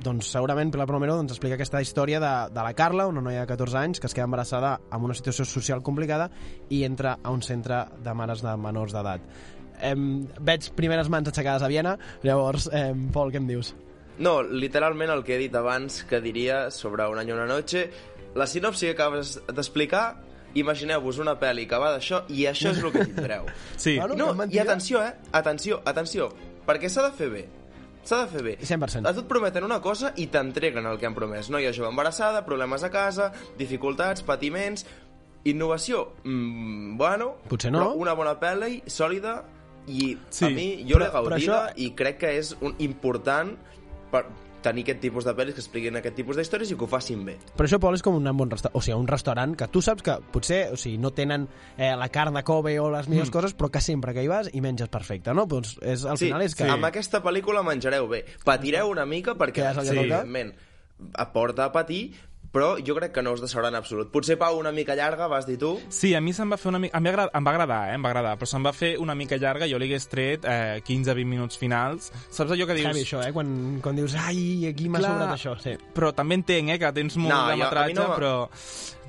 [SPEAKER 1] Doncs segurament Pilar Palomero doncs, explica aquesta història de, de la Carla, una noia de 14 anys que es queda embarassada amb una situació social complicada i entra a un centre de mares de menors d'edat. Eh, veig primeres mans aixecades a Viena, llavors, eh, Pol, què em dius?
[SPEAKER 5] No, literalment el que he dit abans que diria sobre Un any una noche, la sinopsi que acabes d'explicar, imagineu-vos una pel·li que va d'això i això és el que tindreu.
[SPEAKER 3] Sí,
[SPEAKER 1] Bueno,
[SPEAKER 5] No,
[SPEAKER 1] cap
[SPEAKER 5] i atenció, eh? Atenció, atenció, perquè s'ha de fer bé. S'ha de fer bé.
[SPEAKER 1] 100%.
[SPEAKER 5] A tu et prometen una cosa i t'entreguen el que han promès. Noia jove embarassada, problemes a casa, dificultats, patiments... Innovació? Mm, bueno...
[SPEAKER 1] Potser no.
[SPEAKER 5] Però una bona pel·li, sòlida, i
[SPEAKER 3] Sí,
[SPEAKER 5] a mi jo l'he
[SPEAKER 1] però
[SPEAKER 5] gaudida
[SPEAKER 1] això-
[SPEAKER 5] i crec que és un, important per tenir aquest tipus de pel·lis que expliquin aquest tipus d'històries i que ho facin bé.
[SPEAKER 1] Però això, Pol, és com un bon restaurant, o sigui, un restaurant que tu saps que potser o sigui, no tenen eh, la carn de Kobe o les millors mm. coses, però que sempre que hi vas hi menges perfecte, no? Doncs és, al
[SPEAKER 5] sí,
[SPEAKER 1] final és que...
[SPEAKER 5] amb aquesta pel·lícula menjareu bé. Patireu una mica perquè, sí, evidentment, aporta a patir, però jo crec que no us deixarà en absolut. Potser, Pau, una mica llarga, vas dir tu.
[SPEAKER 3] Sí, a mi se'm va fer una mica... Em va agradar, em va agradar, eh? Em va agradar, però se'm va fer una mica llarga, jo li hagués tret eh, 15-20 minuts finals. Saps allò que dius...
[SPEAKER 1] Heavy, això, eh? Quan, quan dius, ai, aquí m'ha sobrat això. Sí.
[SPEAKER 3] Però també entenc, eh, que tens molt
[SPEAKER 5] No,
[SPEAKER 3] de
[SPEAKER 5] jo-
[SPEAKER 3] metratge,
[SPEAKER 5] no-
[SPEAKER 3] però...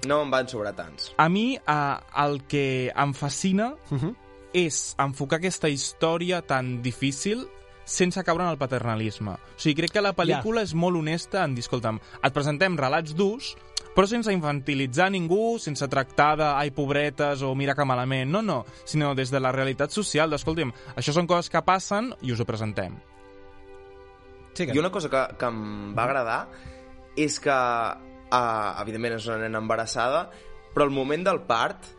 [SPEAKER 5] No em van sobrar tants.
[SPEAKER 3] A mi eh, el que em fascina
[SPEAKER 1] Uh -huh.
[SPEAKER 3] és enfocar aquesta història tan difícil sense caure en el paternalisme. O sigui, crec que la pel·lícula és molt honesta en dir, escolta'm, et presentem relats durs, però sense infantilitzar ningú, sense tractar de ai, pobretes o mira que malament, no, no, sinó des de la realitat social, d'escolta'm, això són coses que passen i us ho presentem.
[SPEAKER 1] sí que...
[SPEAKER 5] I una cosa que, que em va agradar és que, uh, evidentment, és una nena embarassada, però el moment del part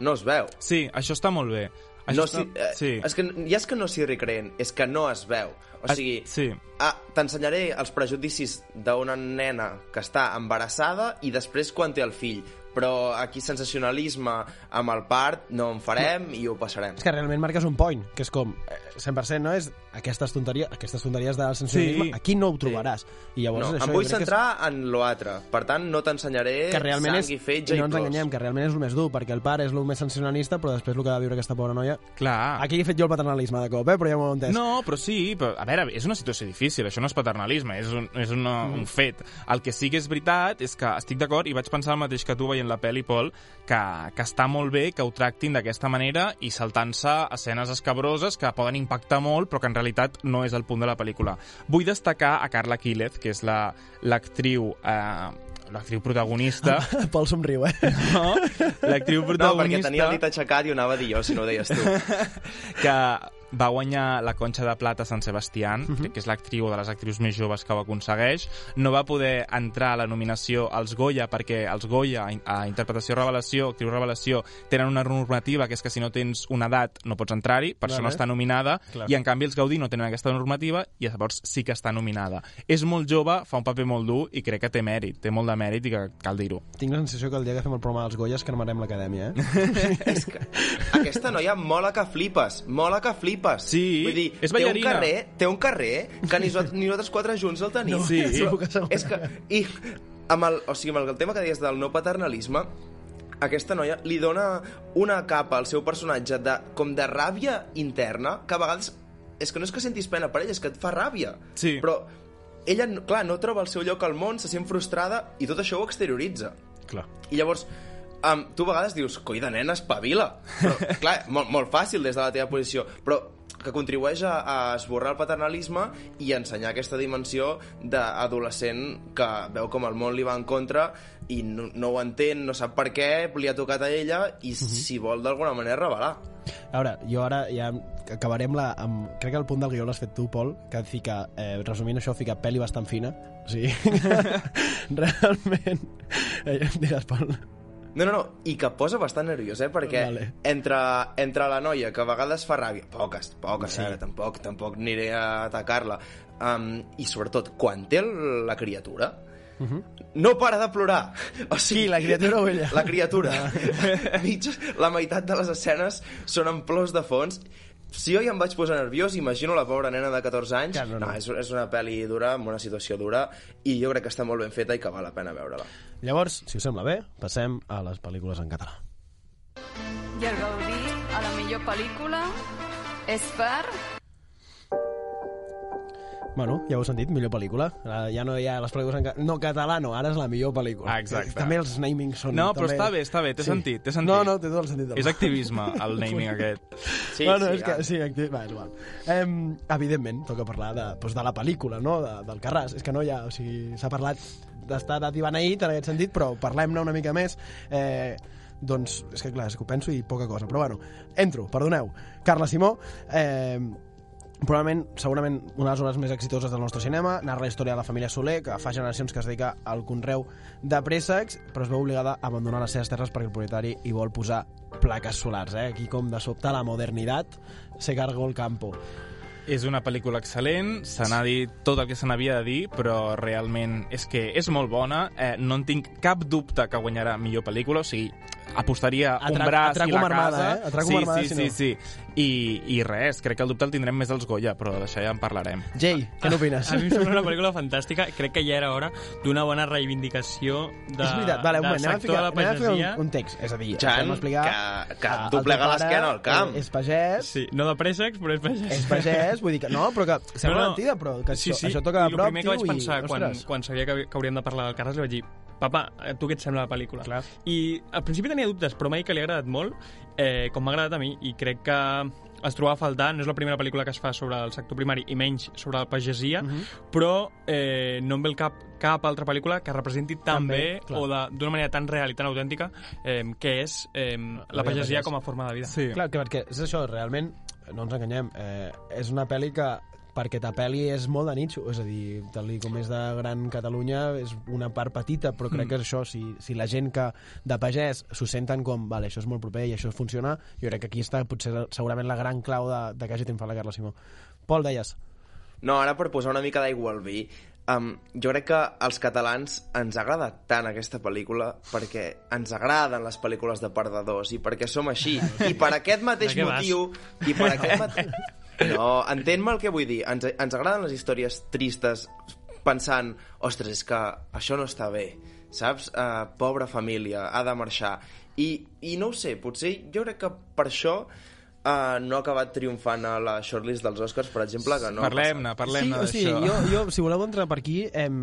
[SPEAKER 5] no es veu.
[SPEAKER 3] Sí, això està molt bé. Això
[SPEAKER 5] No
[SPEAKER 3] està...
[SPEAKER 5] si, eh,
[SPEAKER 3] sí.
[SPEAKER 5] És que ja és que no s'hi recreen, és que no es veu. O sigui,
[SPEAKER 3] Sí.
[SPEAKER 5] ah, t'ensenyaré els prejudicis d'una nena que està embarassada i després quan té el fill. Però aquí sensacionalisme amb el part no en farem i ho passarem.
[SPEAKER 1] És que realment marques un point, que és com, eh, 100% no és aquestes tonteries, aquestes tonteries del sensacionalisme,
[SPEAKER 3] Sí.
[SPEAKER 1] aquí no ho trobaràs. I llavors
[SPEAKER 5] No,
[SPEAKER 1] això
[SPEAKER 5] em vull
[SPEAKER 1] que és-
[SPEAKER 5] centrar en l'altre. Per tant, no t'ensenyaré
[SPEAKER 1] que realment és,
[SPEAKER 5] sang i fetge
[SPEAKER 1] i no
[SPEAKER 5] i
[SPEAKER 1] ens enganyem, que realment és el més dur, perquè el pare és el més sensacionalista, però després el que ha de viure aquesta pobra noia...
[SPEAKER 3] Clar.
[SPEAKER 1] Aquí he fet jo el paternalisme de cop, eh? però ja m'ho heu entès.
[SPEAKER 3] No, però sí, però, a veure, és una situació difícil, això no és paternalisme, és un, és una, mm. un fet. El que sí que és veritat és que estic d'acord i vaig pensar el mateix que tu veient la pel·li, Pol, que, que està molt bé que ho tractin d'aquesta manera i saltant-se escenes escabroses que poden impactar molt, però que en realitat no és el punt de la pel·lícula. Vull destacar a Carla Quílez, que és la- l'actriu... Eh, l'actriu protagonista,
[SPEAKER 1] Pol somriu, eh?
[SPEAKER 3] no? L'actriu
[SPEAKER 5] No, perquè
[SPEAKER 3] protagonista
[SPEAKER 5] tenia el dit aixecat i ho anava a dir jo, si no ho deies tu.
[SPEAKER 3] que va guanyar la Conxa de Plata Sant Sebastián,
[SPEAKER 1] Mhm.
[SPEAKER 3] crec que és l'actriu o de les actrius més joves que ho aconsegueix. No va poder entrar a la nominació als Goya perquè els Goya, a Interpretació Revelació, Actriu Revelació, tenen una normativa que és que si no tens una edat no pots entrar-hi, per això no està nominada,
[SPEAKER 1] Clar.
[SPEAKER 3] i en canvi els Gaudí no tenen aquesta normativa i llavors sí que està nominada. És molt jove, fa un paper molt dur i crec que té mèrit, té molt de mèrit i que cal dir-ho.
[SPEAKER 1] Tinc la sensació que el dia que fem el programa dels Goyes cremarem l'acadèmia, eh?
[SPEAKER 5] És que aquesta noia mola que flipes, mola que flipes. Flipes.
[SPEAKER 3] Sí,
[SPEAKER 5] Vull dir,
[SPEAKER 3] és
[SPEAKER 5] té un
[SPEAKER 3] ballarina.
[SPEAKER 5] carrer, té un carrer que ni, nosaltres- ni nosaltres quatre junts el tenim.
[SPEAKER 1] No,
[SPEAKER 3] Sí.
[SPEAKER 1] segur.
[SPEAKER 5] És que, I amb el, o sigui, amb el tema que deies del no paternalisme, aquesta noia li dona una capa al seu personatge de, com de ràbia interna, que a vegades és que no és que sentis pena per ella, és que et fa ràbia.
[SPEAKER 3] Sí.
[SPEAKER 5] Però ella, clar, no troba el seu lloc al món, se sent frustrada i tot això ho exterioritza.
[SPEAKER 1] Clar.
[SPEAKER 5] I llavors, um, tu a vegades dius, coi de nena, espavila. Però, clar, molt, molt fàcil des de la teva posició, però que contribueix a, a esborrar el paternalisme i ensenyar aquesta dimensió d'adolescent que veu com el món li va en contra i no, no ho entén, no sap per què, li ha tocat a ella i si vol d'alguna manera revelar.
[SPEAKER 1] A veure, jo ara ja acabarem la, amb... Crec que el punt del guió l'has fet tu, Pol, que fica, eh, resumint això, fica pel·li bastant fina. O sigui, realment... Eh, digues, Pol.
[SPEAKER 5] No, no, no, i que posa bastant nerviós, eh? Perquè
[SPEAKER 1] Vale.
[SPEAKER 5] entre, entre la noia, que a vegades fa ràbia, poques, poques,
[SPEAKER 1] Sí.
[SPEAKER 5] sí. ara, tampoc, tampoc aniré a atacar-la, um, i sobretot, quan té la criatura, uh -huh. no para de plorar. O sigui,
[SPEAKER 1] Qui, la criatura o ella?
[SPEAKER 5] La criatura. Mig, la meitat de les escenes són en plors de fons, si jo ja em vaig posar nerviós, imagino la pobra nena de 14 anys.
[SPEAKER 1] Clar, no,
[SPEAKER 5] no,
[SPEAKER 1] no.
[SPEAKER 5] és, és una pel·li dura, amb una situació dura, i jo crec que està molt ben feta i que val la pena veure-la.
[SPEAKER 1] Llavors, si us sembla bé, passem a les pel·lícules en català.
[SPEAKER 7] I el Gaudí a la millor pel·lícula és per...
[SPEAKER 1] Bueno, ja ho heu sentit, millor pel·lícula. Ara Ja no hi ha les pel·lícules en català. No, català no, ara és la millor pel·lícula.
[SPEAKER 3] Ah, exacte.
[SPEAKER 1] També els namings són...
[SPEAKER 3] No, però
[SPEAKER 1] també...
[SPEAKER 3] està bé, està bé, té sentit, té sentit.
[SPEAKER 1] No, no, té tot el sentit. del
[SPEAKER 3] És activisme, el naming aquest.
[SPEAKER 5] Sí,
[SPEAKER 1] bueno,
[SPEAKER 5] sí,
[SPEAKER 1] és que,
[SPEAKER 5] ah.
[SPEAKER 1] sí, acti... va, és igual. Em, evidentment, toca parlar de, doncs, de la pel·lícula, no? De, del Carràs. És que no hi ha... O sigui, s'ha parlat d'estar dat i beneït en aquest sentit, però parlem-ne una mica més. Eh, doncs, és que clar, és que ho penso i poca cosa. Però bueno, entro, perdoneu. Carla Simó, eh, probablement, segurament, una de les obres més exitoses del nostre cinema, narra la història de la família Soler, que fa generacions que es dedica al conreu de préssecs, però es veu obligada a abandonar les seves terres perquè el propietari hi vol posar plaques solars, eh? Aquí com de sobte la modernitat se cargó el campo.
[SPEAKER 3] És una pel·lícula excel·lent, se n'ha dit tot el que se n'havia de dir, però realment és que és molt bona, eh, no en tinc cap dubte que guanyarà millor pel·lícula, o sigui, apostaria un
[SPEAKER 1] Atrac-
[SPEAKER 3] braç
[SPEAKER 1] atraco
[SPEAKER 3] i la
[SPEAKER 1] armada,
[SPEAKER 3] casa.
[SPEAKER 1] eh? Atraco
[SPEAKER 3] sí,
[SPEAKER 1] armada,
[SPEAKER 3] sí,
[SPEAKER 1] si
[SPEAKER 3] sí,
[SPEAKER 1] no.
[SPEAKER 3] sí. I, I res, crec que el dubte el tindrem més als Goya, però d'això ja en parlarem.
[SPEAKER 1] Jay, què n'opines?
[SPEAKER 4] A mi em sembla una pel·lícula fantàstica. Crec que ja era hora d'una bona reivindicació de,
[SPEAKER 1] és veritat, vale, un moment, anem a
[SPEAKER 4] sector
[SPEAKER 1] ficar,
[SPEAKER 4] de la
[SPEAKER 1] anem a
[SPEAKER 4] pagesia.
[SPEAKER 1] un, un text. És a dir,
[SPEAKER 5] Jan,
[SPEAKER 1] explicar...
[SPEAKER 5] que- que
[SPEAKER 1] el
[SPEAKER 5] doblega l'esquena al camp.
[SPEAKER 1] És pagès,
[SPEAKER 4] Sí, no de préssecs, però és pagès.
[SPEAKER 1] és pagès, vull dir que... No, però que sembla
[SPEAKER 4] No, no.
[SPEAKER 1] mentida, però que
[SPEAKER 4] sí,
[SPEAKER 1] això,
[SPEAKER 4] sí.
[SPEAKER 1] això toca
[SPEAKER 4] I
[SPEAKER 1] de
[SPEAKER 4] el
[SPEAKER 1] prop,
[SPEAKER 4] primer que vaig pensar
[SPEAKER 1] i,
[SPEAKER 4] quan, quan sabia que, que hauríem de parlar del Carràs li vaig dir papa, a tu què et sembla la pel·lícula?
[SPEAKER 1] Clar.
[SPEAKER 4] I al principi tenia dubtes, però mai que li ha agradat molt, eh, com m'ha agradat a mi, i crec que es trobava a faltar, no és la primera pel·lícula que es fa sobre el sector primari i menys sobre la pagesia,
[SPEAKER 1] Mhm.
[SPEAKER 4] però eh, no em ve el cap cap altra pel·lícula que representi tan
[SPEAKER 1] També,
[SPEAKER 4] bé
[SPEAKER 1] clar.
[SPEAKER 4] o de- d'una manera tan real i tan autèntica eh, que és eh, la
[SPEAKER 1] vida
[SPEAKER 4] pagesia
[SPEAKER 1] pagès.
[SPEAKER 4] com a forma de vida.
[SPEAKER 3] Sí.
[SPEAKER 1] Clar, que perquè és això, realment, no ens enganyem, eh, és una pel·li que perquè t'apel·li és molt de nitxo, és a dir, tal com és de Gran Catalunya és una part petita, però crec que és això, si, si la gent que de pagès s'ho senten com, vale, això és molt proper i això funciona, jo crec que aquí està potser segurament la gran clau de, de que hagi triomfat la Carla Simó. Pol, deies?
[SPEAKER 5] No, ara per posar una mica d'aigua al vi, um, jo crec que als catalans ens agrada tant aquesta pel·lícula perquè ens agraden les pel·lícules de perdedors i perquè som així. I per aquest mateix
[SPEAKER 4] què vas?
[SPEAKER 5] motiu... I per aquest mateix... No, entén-me el que vull dir. Ens, ens agraden les històries tristes pensant, ostres, és que això no està bé, saps? Uh, pobra família, ha de marxar. I, I no ho sé, potser jo crec que per això uh, no ha acabat triomfant a la shortlist dels Oscars, per exemple, que no
[SPEAKER 3] Parlem-ne, parlem-ne
[SPEAKER 1] sí,
[SPEAKER 3] d'això.
[SPEAKER 1] jo, jo, si voleu entrar per aquí, em,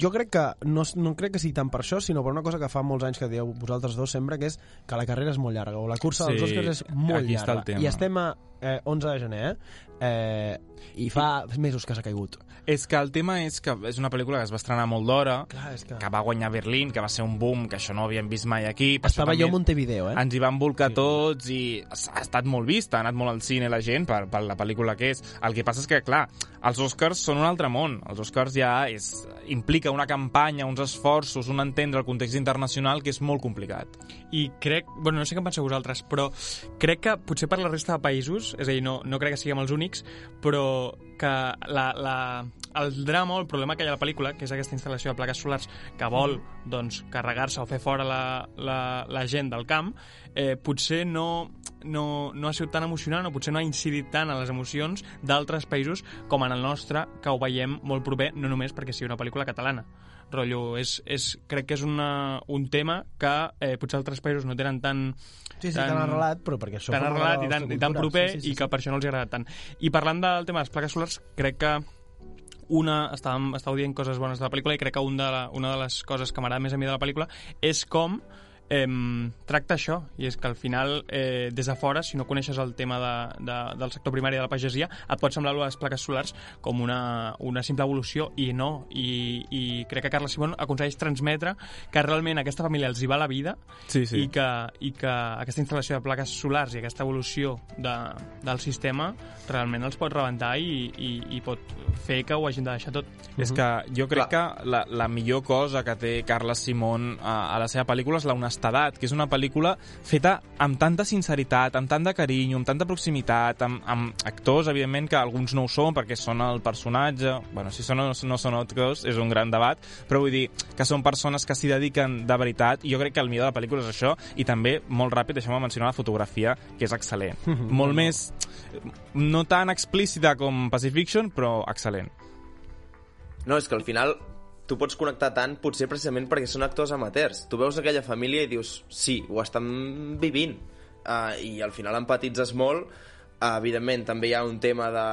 [SPEAKER 1] jo crec que, no, no crec que sigui tant per això, sinó per una cosa que fa molts anys que dieu vosaltres dos sempre, que és que la carrera és molt llarga, o la cursa dels
[SPEAKER 3] Sí,
[SPEAKER 1] Oscars és molt llarga. I estem a eh, 11 de gener, eh? Eh i fa mesos que s'ha caigut.
[SPEAKER 3] És que el tema és que és una pel·lícula que es va estrenar molt d'hora,
[SPEAKER 1] que...
[SPEAKER 3] que va guanyar Berlín, que va ser un boom, que això no ho havíem vist mai aquí. per
[SPEAKER 1] Estava jo a Montevideo, eh?
[SPEAKER 3] Ens hi van volcar tots i ha estat molt vista, ha anat molt al cine la gent per, per la pel·lícula que és. El que passa és que, clar, els Oscars són un altre món. Els Oscars ja és, implica una campanya, uns esforços, un entendre el context internacional que és molt complicat.
[SPEAKER 4] I crec, bueno, no sé què en penseu vosaltres, però crec que potser per la resta de països, és a dir, no, no crec que siguem els únics, amics, però que la, la, el drama o el problema que hi ha a la pel·lícula, que és aquesta instal·lació de plaques solars que vol doncs, carregar-se o fer fora la, la, la gent del camp, eh, potser no, no, no ha sigut tan emocionant o potser no ha incidit tant en les emocions d'altres països com en el nostre, que ho veiem molt proper, no només perquè sigui una pel·lícula catalana. Rotllo, és, és, crec que és una, un tema que eh, potser altres països no tenen tan...
[SPEAKER 1] Sí, sí, tan arrelat, però perquè això
[SPEAKER 4] tan arrelat i tan, i tan proper
[SPEAKER 1] Sí, sí, sí,
[SPEAKER 4] i que per això no els agrada tant. I parlant del tema de les plaques solars, crec que una, estàvem, estàveu dient coses bones de la pel·lícula i crec que un de la, una de les coses que m'agrada més a mi de la pel·lícula és com eh, tracta això, i és que al final eh, des de fora, si no coneixes el tema de, de, del sector primari de la pagesia, et pot semblar les plaques solars com una, una simple evolució, i no, i, i crec que Carles Simón aconsegueix transmetre que realment a aquesta família els hi va la vida
[SPEAKER 3] Sí, sí.
[SPEAKER 4] i, que, i que aquesta instal·lació de plaques solars i aquesta evolució de, del sistema realment els pot rebentar i, i, i pot fer que ho hagin de deixar tot.
[SPEAKER 3] És que jo crec que la, la millor cosa que té Carles Simón a, a la seva pel·lícula és la honestedat, que és una pel·lícula feta amb tanta sinceritat, amb tant de carinyo, amb tanta proximitat, amb, amb actors, evidentment, que alguns no ho són perquè són el personatge... bueno, si són o no, no són actors és un gran debat, però vull dir que són persones que s'hi dediquen de veritat i jo crec que el millor de la pel·lícula és això i també, molt ràpid, deixeu-me mencionar la fotografia, que és excel·lent. molt més... no tan explícita com Pacifiction, però excel·lent.
[SPEAKER 5] No, és que al final tu pots connectar tant potser precisament perquè són actors amateurs. Tu veus aquella família i dius, sí, ho estan vivint. Uh, I al final empatitzes molt. Uh, evidentment, també hi ha un tema de,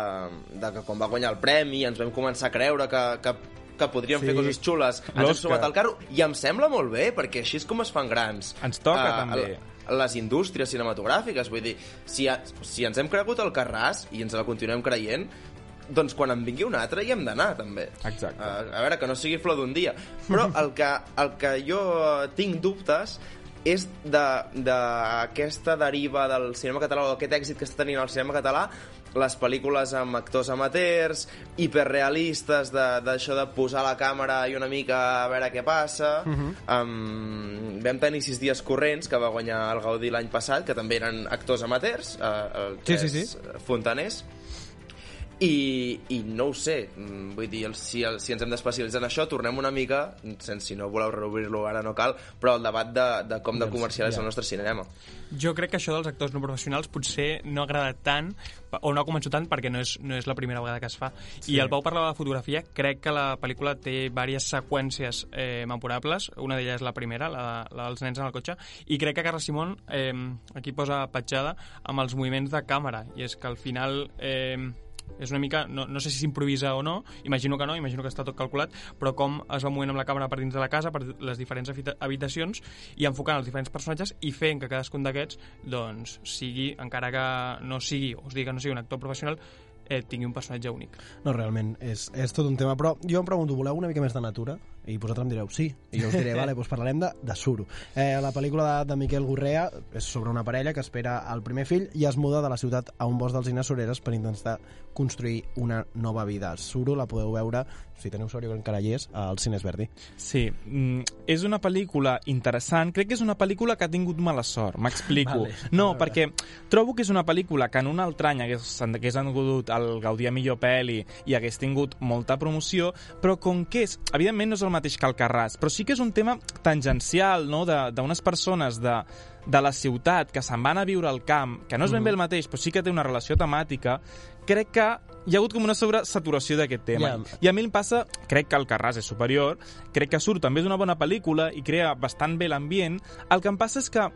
[SPEAKER 5] de que quan va guanyar el premi ens vam començar a creure que, que, que podríem
[SPEAKER 3] Sí.
[SPEAKER 5] fer coses xules. Ens hem sumat al carro i em sembla molt bé, perquè així és com es fan grans.
[SPEAKER 3] Ens toca,
[SPEAKER 5] Ah,
[SPEAKER 3] també.
[SPEAKER 5] les indústries cinematogràfiques, vull dir, si, ha, si ens hem cregut el Carràs i ens la continuem creient, doncs quan en vingui un altre hi hem d'anar, també.
[SPEAKER 3] Exacte.
[SPEAKER 5] A, a veure, que no sigui flor d'un dia. Però el que, el que jo eh, tinc dubtes és d'aquesta de, deriva del cinema català o aquest èxit que està tenint el cinema català les pel·lícules amb actors amateurs, hiperrealistes, de- d'això de, de posar la càmera i una mica a veure què passa. Uh -huh. um, vam tenir sis dies corrents, que va guanyar el Gaudí l'any passat, que també eren actors amateurs, uh, el
[SPEAKER 1] Sí, sí,
[SPEAKER 5] tres
[SPEAKER 1] sí.
[SPEAKER 5] fontaners, i, i no ho sé, mm, vull dir, si, si ens hem d'especialitzar en això, tornem una mica, sense, si no voleu reobrir-lo ara no cal, però el debat de, de com de comercial és el nostre cinema.
[SPEAKER 4] Jo crec que això dels actors no professionals potser no agrada tant o no ha convençut tant perquè no és, no és la primera vegada que es fa. Sí. I el Pau parlava de fotografia, crec que la pel·lícula té diverses seqüències eh, memorables, una d'elles és la primera, la, la dels nens en el cotxe, i crec que Carles Simón eh, aquí posa petjada amb els moviments de càmera, i és que al final... Eh, és una mica, no, no sé si s'improvisa o no, imagino que no, imagino que està tot calculat, però com es va movent amb la càmera per dins de la casa, per les diferents habita- habitacions, i enfocant els diferents personatges i fent que cadascun d'aquests doncs, sigui, encara que no sigui, o es digui que no sigui un actor professional, eh, tingui un personatge únic.
[SPEAKER 1] No, realment, és, és tot un tema. Però jo em pregunto, voleu una mica més de natura? I vosaltres em direu sí. I jo us diré, vale, doncs parlarem de, de Suro. Eh, la pel·lícula de, de Miquel Gorrea és sobre una parella que espera el primer fill i es muda de la ciutat a un bosc d'alzines soreres per intentar construir una nova vida. Suro la podeu veure, si teniu sort, que encara hi és, al Cines Verdi.
[SPEAKER 3] Sí, mm, és una pel·lícula interessant. Crec que és una pel·lícula que ha tingut mala sort, m'explico.
[SPEAKER 1] Vale.
[SPEAKER 3] No, perquè trobo que és una pel·lícula que en un altre any hagués, hagués tingut el Gaudí a millor pel·li i hagués tingut molta promoció, però com que és... Evidentment no és el mateix que el Carràs, però sí que és un tema tangencial, no?, d'unes persones de, de la ciutat que se'n van a viure al camp, que no és ben bé el mateix, però sí que té una relació temàtica, crec que hi ha hagut com una sobresaturació d'aquest tema.
[SPEAKER 1] Ja.
[SPEAKER 3] I a mi em passa, crec que el Carràs és superior, crec que Surt també és una bona pel·lícula i crea bastant bé l'ambient. El que em passa és que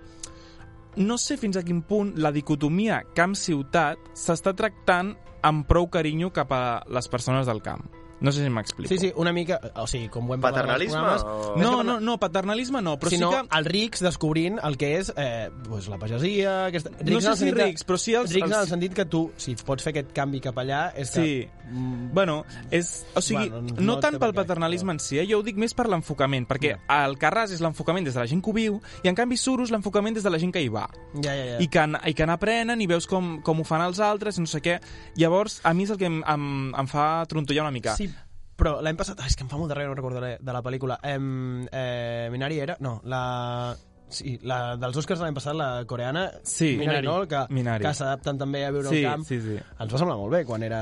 [SPEAKER 3] no sé fins a quin punt la dicotomia camp-ciutat s'està tractant amb prou carinyo cap a les persones del camp. No sé si m'explico.
[SPEAKER 1] Sí, sí, una mica... O sigui, com ho hem en
[SPEAKER 5] Paternalisme
[SPEAKER 1] programes...
[SPEAKER 5] o-
[SPEAKER 3] No, no, no, paternalisme no, però
[SPEAKER 1] sinó
[SPEAKER 3] sí que...
[SPEAKER 1] els rics descobrint el que és eh, pues, la pagesia... Aquesta...
[SPEAKER 3] No
[SPEAKER 1] en
[SPEAKER 3] sé si rics, però sí els-
[SPEAKER 1] Rics en
[SPEAKER 3] els-
[SPEAKER 1] el sentit que tu, si pots fer aquest canvi cap allà, és que...
[SPEAKER 3] Sí.
[SPEAKER 1] Mm,
[SPEAKER 3] Bueno, és, o sigui,
[SPEAKER 1] Bueno, no
[SPEAKER 3] no, tant pel paternalisme en si, eh? jo ho dic més per l'enfocament, perquè el Carràs és l'enfocament des de la gent que ho viu, i en canvi Suro és l'enfocament des de la gent que hi va.
[SPEAKER 1] Ja, ja, ja.
[SPEAKER 3] I que, i que n'aprenen i veus com, com ho fan els altres i no sé què. Llavors, a mi és el que em, em, em fa trontollar una mica.
[SPEAKER 1] Sí, però l'any passat... Ai, és que em fa molt de res, no recordo de, de la pel·lícula. Em, eh, Minari era... No, la... Sí, la dels Oscars de l'any passat, la coreana,
[SPEAKER 3] Sí.
[SPEAKER 1] Minari,
[SPEAKER 4] Minari.
[SPEAKER 1] no? Que,
[SPEAKER 3] Minari.
[SPEAKER 1] que s'adapten també a viure
[SPEAKER 3] Sí,
[SPEAKER 1] al camp.
[SPEAKER 3] sí, sí.
[SPEAKER 1] Ens va semblar molt bé quan era...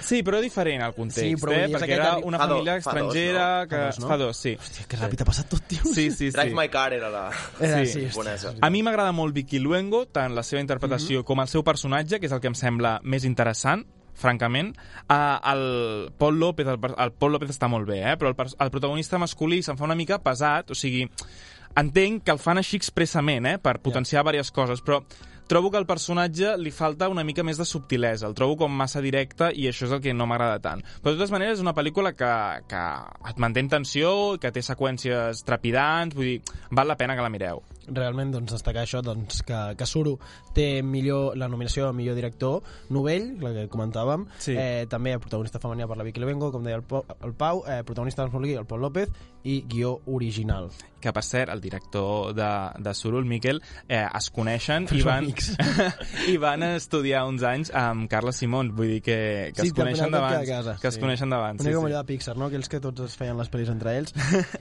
[SPEAKER 3] Sí, però diferent el context,
[SPEAKER 1] Sí, però
[SPEAKER 3] eh? perquè era una
[SPEAKER 5] fa
[SPEAKER 3] família
[SPEAKER 5] fa dos,
[SPEAKER 3] estrangera
[SPEAKER 5] no?
[SPEAKER 3] que...
[SPEAKER 1] Fa dos, no?
[SPEAKER 3] Fa dos, sí.
[SPEAKER 1] Hòstia, que ràpid ha passat tot, tio.
[SPEAKER 3] Sí, sí,
[SPEAKER 5] Drive
[SPEAKER 3] sí.
[SPEAKER 5] My Car era la...
[SPEAKER 1] Era,
[SPEAKER 3] Sí.
[SPEAKER 1] sí, hòstia,
[SPEAKER 3] A mi m'agrada molt Vicky Luengo, tant la seva interpretació com el seu personatge, que és el que em sembla més interessant, francament. Uh, el Paul López, el, el Paul López està molt bé, eh? però el, el protagonista masculí se'n fa una mica pesat, o sigui, entenc que el fan així expressament, eh? per potenciar diverses coses, però trobo que al personatge li falta una mica més de subtilesa, el trobo com massa directe i això és el que no m'agrada tant. Però de totes maneres és una pel·lícula que, que et manté en tensió, que té seqüències trepidants, vull dir, val la pena que la mireu.
[SPEAKER 1] Realment doncs, destacar això doncs, que, que Suru té millor, la nominació a millor director novell, la que comentàvem
[SPEAKER 3] Sí.
[SPEAKER 1] eh, també protagonista femenina per la Vicky Levengo com deia el, Pau, el Pau eh, protagonista masculí el Pol López i guió original
[SPEAKER 3] que per cert, el director de, de Suro, el Miquel, eh, es coneixen
[SPEAKER 1] Però
[SPEAKER 3] i van, i van estudiar uns anys amb Carles Simón, vull dir que, que
[SPEAKER 1] Sí,
[SPEAKER 3] es
[SPEAKER 1] que
[SPEAKER 3] coneixen d'abans.
[SPEAKER 1] a
[SPEAKER 3] Que es
[SPEAKER 1] sí.
[SPEAKER 3] coneixen d'abans, sí, sí.
[SPEAKER 1] de Pixar, no? aquells que tots es feien les pel·lis entre ells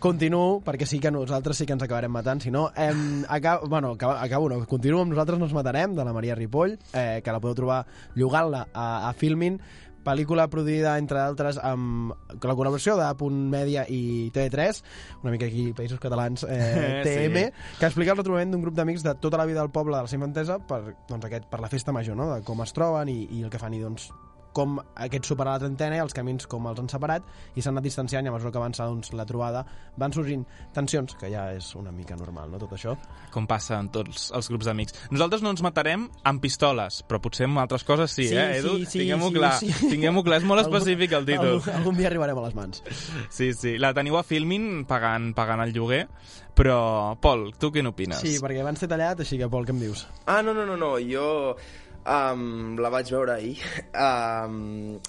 [SPEAKER 1] continuo, perquè sí que nosaltres sí que ens acabarem matant si no, em, acabo, bueno, acabo, acabo no, continuo amb Nosaltres no ens matarem de la Maria Ripoll, eh, que la podeu trobar llogant-la a, a Filmin pel·lícula produïda, entre d'altres, amb la col·laboració de Punt Media i TV3, una mica aquí, Països Catalans, eh, TM,
[SPEAKER 3] Sí.
[SPEAKER 1] que explica el retrobament d'un grup d'amics de tota la vida del poble de la seva infantesa per, doncs, aquest, per la festa major, no? de com es troben i, i el que fan, i doncs com aquest superar la trentena i els camins com els han separat i s'han anat distanciant i a mesura que avança doncs, la trobada van sorgint tensions, que ja és una mica normal, no, tot això.
[SPEAKER 3] Com passa en tots els grups d'amics. Nosaltres no ens matarem amb pistoles, però potser amb altres coses sí,
[SPEAKER 1] Sí,
[SPEAKER 3] eh, Edu?
[SPEAKER 1] sí, sí,
[SPEAKER 3] Tinguem-ho
[SPEAKER 1] sí,
[SPEAKER 3] clar,
[SPEAKER 1] sí.
[SPEAKER 3] tinguem-ho clar, és molt específic el títol.
[SPEAKER 1] Algun, algun dia arribarem a les mans.
[SPEAKER 3] Sí, sí, la teniu a Filmin pagant, pagant el lloguer, però, Pol, tu què n'opines?
[SPEAKER 1] Sí, perquè abans t'he tallat, així que, Pol, què em dius?
[SPEAKER 5] Ah, no, no, no, no, jo um, la vaig veure ahir. Um,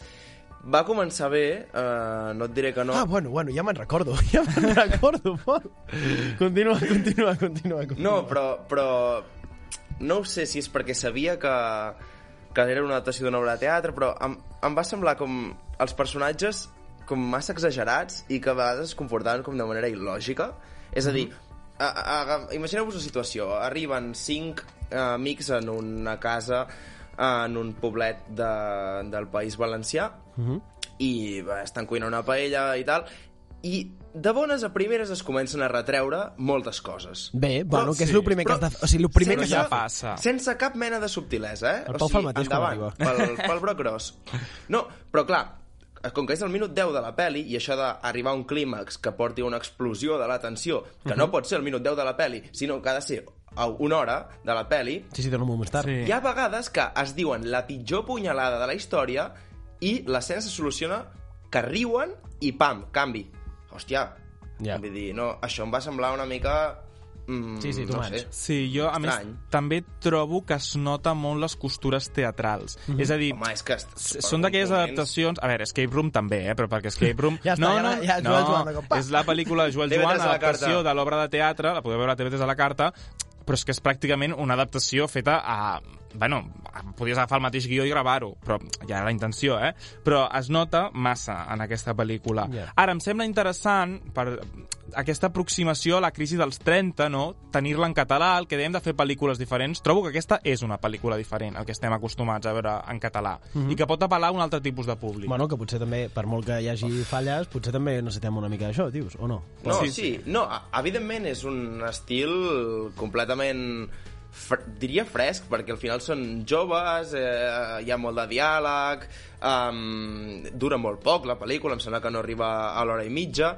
[SPEAKER 5] va començar bé, uh, no et diré que no.
[SPEAKER 1] Ah, bueno, bueno, ja me'n recordo, ja me'n recordo, Pol. Continua, continua, continua. continua.
[SPEAKER 5] No, però, però no ho sé si és perquè sabia que, que era una adaptació d'una obra de teatre, però em, em va semblar com els personatges com massa exagerats i que a vegades es comportaven com de manera il·lògica. És a dir, a, a, a, imagineu-vos la situació. Arriben cinc amics en una casa en un poblet de, del País Valencià i bé, estan cuinant una paella i tal i de bones a primeres es comencen a retreure moltes coses.
[SPEAKER 1] Bé, bueno, que és
[SPEAKER 5] sí,
[SPEAKER 1] el primer que has
[SPEAKER 5] però
[SPEAKER 1] de... O sigui, el primer
[SPEAKER 3] Però
[SPEAKER 1] que
[SPEAKER 3] ja passa.
[SPEAKER 5] Sense cap mena de subtilesa, eh?
[SPEAKER 1] El Pau fa el mateix quan
[SPEAKER 5] endavant, pel, pel broc gros. No, però clar, com que és el minut 10 de la peli i això d'arribar a un clímax que porti a una explosió de la tensió, que no pot ser el minut 10 de la peli, sinó que ha de ser a una hora de la peli,
[SPEAKER 1] Sí, sí, un moment més tard.
[SPEAKER 3] Sí.
[SPEAKER 5] hi ha vegades que es diuen la pitjor punyalada de la història i l'escena se soluciona que riuen i pam, canvi. Hòstia,
[SPEAKER 1] Ja.
[SPEAKER 5] vull dir, no, això em va semblar una mica... Mm,
[SPEAKER 1] Sí, sí, too
[SPEAKER 5] no sé.
[SPEAKER 3] Sí, jo, a més,
[SPEAKER 5] Estrany.
[SPEAKER 3] també trobo que es nota molt les costures teatrals.
[SPEAKER 1] Mhm.
[SPEAKER 3] És a dir,
[SPEAKER 5] Home, és que...
[SPEAKER 3] Són d'aquelles adaptacions... A veure, Escape Room també, eh? però perquè Escape Room...
[SPEAKER 1] Ja està,
[SPEAKER 3] no,
[SPEAKER 1] ja
[SPEAKER 3] no,
[SPEAKER 1] ja
[SPEAKER 3] no,
[SPEAKER 1] Joan,
[SPEAKER 3] és la pel·lícula de Joel
[SPEAKER 5] TV3
[SPEAKER 3] Joan,
[SPEAKER 5] a la
[SPEAKER 3] adaptació de l'obra de teatre, la podeu veure a TV3 a la carta, però és que és pràcticament una adaptació feta a... Bueno, podies agafar el mateix guió i gravar-ho, però ja era la intenció, eh? Però es nota massa en aquesta pel·lícula.
[SPEAKER 1] Ja.
[SPEAKER 3] Ara, em sembla interessant per aquesta aproximació a la crisi dels 30, no? Tenir-la en català, el que dèiem de fer pel·lícules diferents. Trobo que aquesta és una pel·lícula diferent, el que estem acostumats a veure en català, i que pot apel·lar a un altre tipus de públic.
[SPEAKER 1] Bueno, que potser també, per molt que hi hagi falles, potser també necessitem una mica d'això, dius, o no?
[SPEAKER 5] No,
[SPEAKER 3] Sí,
[SPEAKER 5] sí, sí. No, a- evidentment és un estil completament fre diria fresc, perquè al final són joves, eh, hi ha molt de diàleg, um, dura molt poc la pel·lícula, em sembla que no arriba a l'hora i mitja,